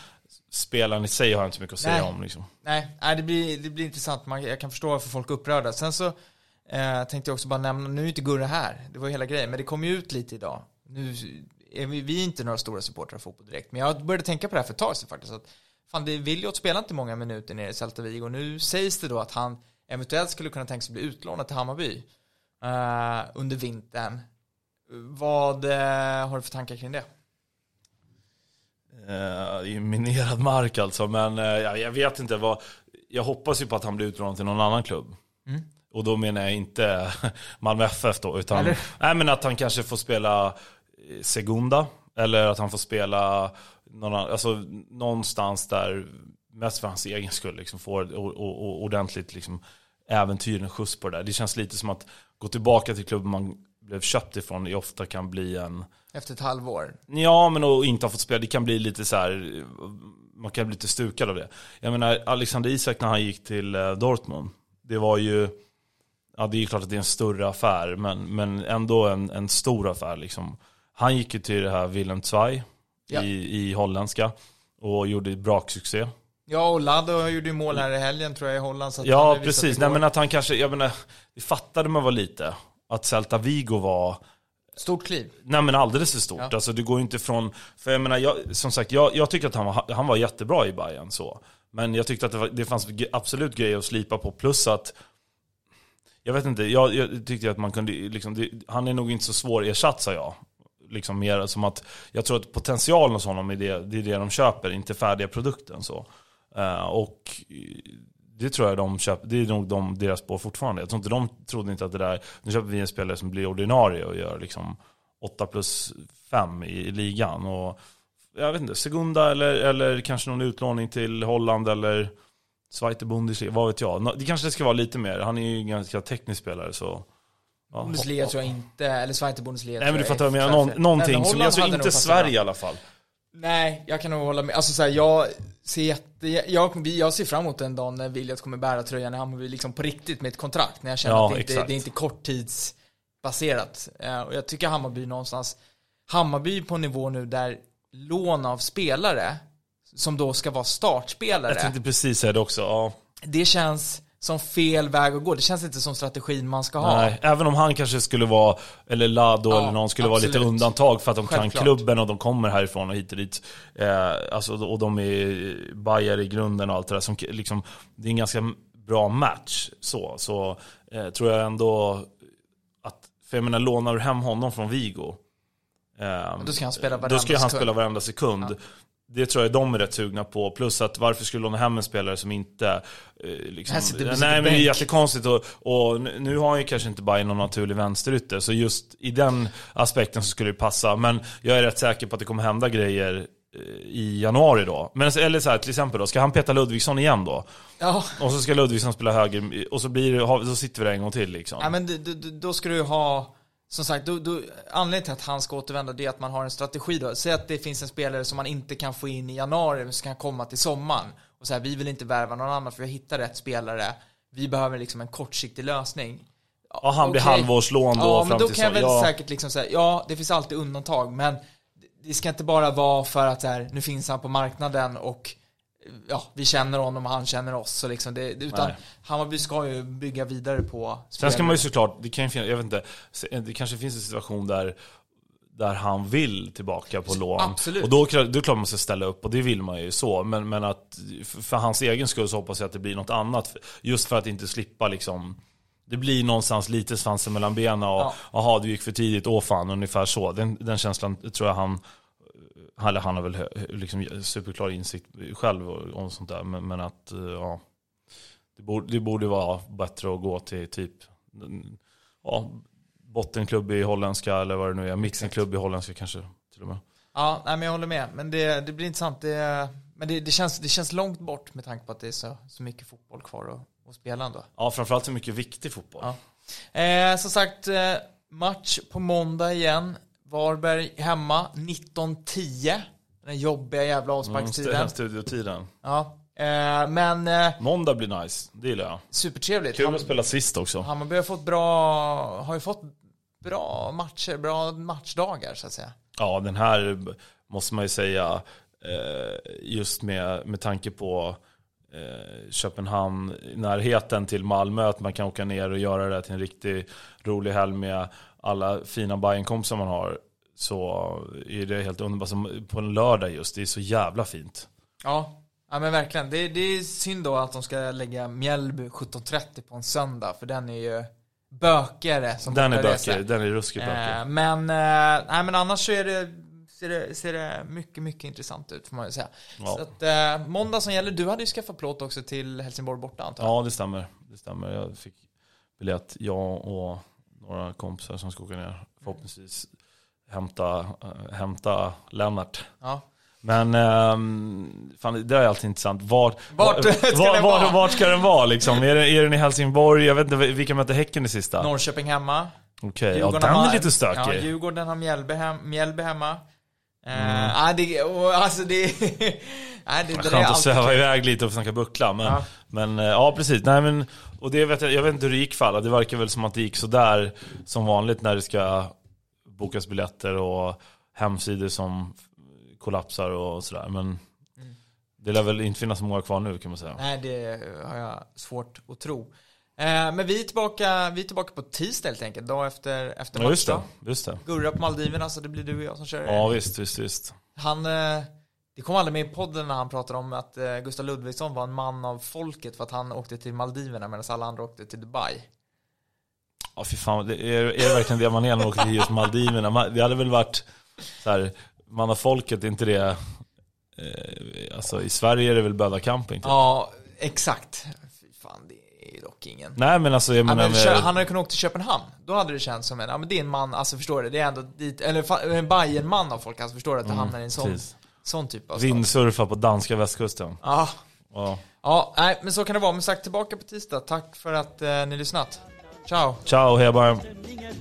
spelaren i sig har jag inte så mycket att säga Nej. om. Liksom. Nej, nej det, blir, det blir intressant. Man, jag kan förstå varför folk är upprörda. Sen så eh, tänkte jag också bara nämna, nu är inte Gurra här, det var hela grejen, men det kom ju ut lite idag. Nu är vi, vi är inte några stora supportrar av fotboll direkt, men jag började tänka på det här för ett tag sedan faktiskt. Att, fan, det Williot spelar inte många minuter nere i Celta Vigo, och nu sägs det då att han eventuellt skulle kunna tänka sig bli utlånad till Hammarby eh, under vintern. Vad eh, har du för tankar kring det? Ju minerad mark alltså, men eh, jag, vet inte vad. Jag hoppas ju på att han blir utlånad till någon annan klubb. Mm. Och då menar jag inte *laughs* Malmö FF då, utan Eller? nej, men att han kanske får spela Segunda. Eller att han får spela någon, alltså, någonstans där, mest för hans egen skull, liksom, får ordentligt liksom, äventyr, en skjuts på det där. Det känns lite som att gå tillbaka till klubben man blev köpt ifrån, det ofta kan bli en Efter ett halvår? Ja, men att inte ha fått spela, det kan bli lite så här. Man kan bli lite stukad av det. Jag menar, Alexander Isak när han gick till eh, Dortmund. Det var ju, ja det är ju klart att det är en större affär, men, men ändå en, en stor affär liksom. Han gick ju till det här Willem Zweig Ja. i, i holländska och gjorde braksuccé. Ja, och Lado gjorde ju mål här i helgen tror jag i Holland. Så Ja, precis. det Nej, men att han kanske, jag menar, det fattade man var lite. Att Celta Vigo var Stort kliv. Nej men alldeles för stort. Ja. Alltså du går inte från, för jag menar, jag, som sagt, jag, jag tycker att han var, han var jättebra i Bayern så. Men jag tyckte att det, var, det fanns absolut grejer att slipa på, plus att jag vet inte, jag, jag tyckte att man kunde, liksom, det, han är nog inte så svår ersatt sa jag. Liksom mer som att, jag tror att potentialen hos honom är det, det är det de köper, inte färdiga produkten så. Eh, och det tror jag de köper, det är nog de, deras spår fortfarande. Jag tror inte de trodde inte att det där, nu köper vi en spelare som blir ordinarie och gör liksom 8 plus 5 i, i ligan. Och jag vet inte, Segunda eller, eller kanske någon utlåning till Holland eller Zweite Bundesliga, vad vet jag. Det kanske ska vara lite mer, han är ju en ganska teknisk spelare så. Ja, Bundesliga tror jag inte, eller Zweite Bundesliga Nej men du fattar vad jag menar, Någon, någonting som, alltså inte Sverige i alla fall. Nej, jag kan nog hålla med. Alltså så här, jag ser jätte, jag, jag ser fram emot den dagen när Williams kommer bära tröjan i Hammarby liksom på riktigt med ett kontrakt. När jag känner Ja, att det inte, det är inte korttidsbaserat. Eh, och jag tycker Hammarby någonstans, Hammarby på en nivå nu där lån av spelare, som då ska vara startspelare, Jag tänkte precis säga det också. Ja. det känns som fel väg att gå. Det känns inte som strategin man ska ha. Nej, även om han kanske skulle vara, eller Lado Ja, eller någon skulle vara lite absolut. undantag för att de kan Självklart. klubben och de kommer härifrån och hit och dit. Eh, alltså, och de är Bayer i grunden och allt det där. Som, liksom, det är en ganska bra match. Så, så eh, tror jag ändå att, för jag menar lånar du hem honom från Vigo Ehm, Då ska han spela Då varenda ska han spela varenda sekund. Det tror jag de är rätt sugna på. Plus att varför skulle låna hem en spelare som inte... Eh, liksom, nej men det är jättekonstigt. Och, och nu har han ju kanske inte Bayern någon naturlig vänsterytter. Så just i den aspekten så skulle det passa. Men jag är rätt säker på att det kommer hända grejer eh, i januari då. Men, eller så här, till exempel då, ska han peta Ludvigsson igen då? Ja, Och så ska Ludvigsson spela höger, och så blir då sitter vi där en gång till liksom. ja men då ska du ha, som sagt, då, då, anledningen till att han ska återvända det är att man har en strategi då. Säg att det finns en spelare som man inte kan få in i januari, men som kan komma till sommaren. Och så här, vi vill inte värva någon annan för vi har hittat rätt spelare. Vi behöver liksom en kortsiktig lösning. Ja, han blir halvårslån då Ja, fram men då till kan jag väl ja. säkert liksom säga, ja, det finns alltid undantag, men det ska inte bara vara för att så här, nu finns han på marknaden och ja, vi känner honom och han känner oss. Så liksom det, utan Nej. Hammarby ska ju bygga vidare på Sen ska man ju såklart, det kan ju finnas, jag vet inte, det kanske finns en situation där där han vill tillbaka på lån. Absolut. Och då, då är det klart man ska ställa upp och det vill man ju så. Men, men att för hans egen skull så hoppas jag att det blir något annat. Just för att inte slippa liksom det blir någonstans lite svansen mellan benen och Ja. jaha du gick för tidigt, åh fan, ungefär så. Den, den känslan tror jag han, eller han har väl hö- liksom superklar insikt själv om sånt där. Men, men att, eh, ja. Det borde, det borde vara bättre att gå till typ ja, bottenklubb i holländska eller vad det nu är. Mittenklubb i holländska kanske till och med. Ja, nej, men jag håller med. Men det, det blir intressant. Det, men det, det, känns, det känns långt bort med tanke på att det är så, så mycket fotboll kvar att, att spela ändå. Ja, framförallt så mycket viktig fotboll. Ja. Eh, som sagt, eh, match på måndag igen. Varberg hemma, 19.10. Den jobbiga jävla Mm, avsparkstiden. st- studiotiden. Ja. Eh, men eh, Måndag blir nice, det gillar jag. supertrevligt. Kul Ham- att spela sist också. Hammarby har fått bra, har ju fått bra matcher, bra matchdagar så att säga. Ja, den här måste man ju säga, eh, just med, med tanke på eh, Köpenhamn, närheten till Malmö, att man kan åka ner och göra det till en riktigt rolig helg med alla fina Bajenkompisar man har. Så är det helt underbart. Som på en lördag just, det är så jävla fint. Ja, ja men verkligen. Det, det är synd då att de ska lägga Mjällby 17.30 på en söndag, för den är ju bökigare som Den är bortaresa. bökig, den är ruskigt Eh, bökig. men, eh, nej men annars så är det, ser det, ser det mycket, mycket intressant ut får man ju säga. Ja. Så att, eh, måndag som gäller, du hade ju skaffat plåt också till Helsingborg borta antar jag? Ja, det stämmer. Det stämmer. Jag fick biljett, jag och några kompisar som ska åka ner. Förhoppningsvis hämta, äh, hämta Lennart. Ja. Men ehm, fan, det är alltid intressant. Vart, Vart var- ska var- den var- vara? vart ska den vara liksom? Är, det, är den i Helsingborg? Jag vet inte, vilka möter Häcken i sista? Norrköping hemma. Okej, ja Djurgården den är lite stökig. Ja, Djurgården har Mjällby, hem, Mjällby hemma. Eh, Mm. nej, det, och, alltså det, nej, *laughs* det, det är Skönt att sväva iväg lite och snacka buckla. Men, Ja. men eh, ja, precis. Nej, men, och det vet jag, jag vet inte hur det gick för alla. Det verkar väl som att det gick sådär som vanligt när det ska bokas biljetter och hemsidor som kollapsar och sådär. Men Mm. det lär väl inte finnas många kvar nu kan man säga. Nej, det har jag svårt att tro. Eh, men vi är, tillbaka, vi är tillbaka på tisdag helt enkelt, dag efter, efter Ja, just det. Gurra på Maldiverna, så det blir du och jag som kör. Ja, visst, visst, visst. Han, eh, det kom aldrig med i podden när han pratade om att eh, Gustav Ludvigsson var en man av folket för att han åkte till Maldiverna medan alla andra åkte till Dubai. Ja, fy fan. Det är, är det verkligen det man är när man åker till just Maldiverna? Det hade väl varit så här, man av folket, inte det... Alltså i Sverige är det väl Böda camping? Typ. Ja, exakt. Fy fan, det är dock ingen. Nej men alltså jag Ja, menar men, med, kö- han hade kunnat åka till Köpenhamn. Då hade det känts som en, ja men det är en man, alltså förstår du, det är ändå dit, eller en Bajen-man av folk, alltså förstår du att du hamnar i en sån, Mm, precis. sån typ av stad. Vindsurfa på danska västkusten. Ja, Ja. ja, nej men så kan det vara. Men sagt tillbaka på tisdag. Tack för att eh, ni lyssnat. Ciao. Ciao, hej bara. stämningen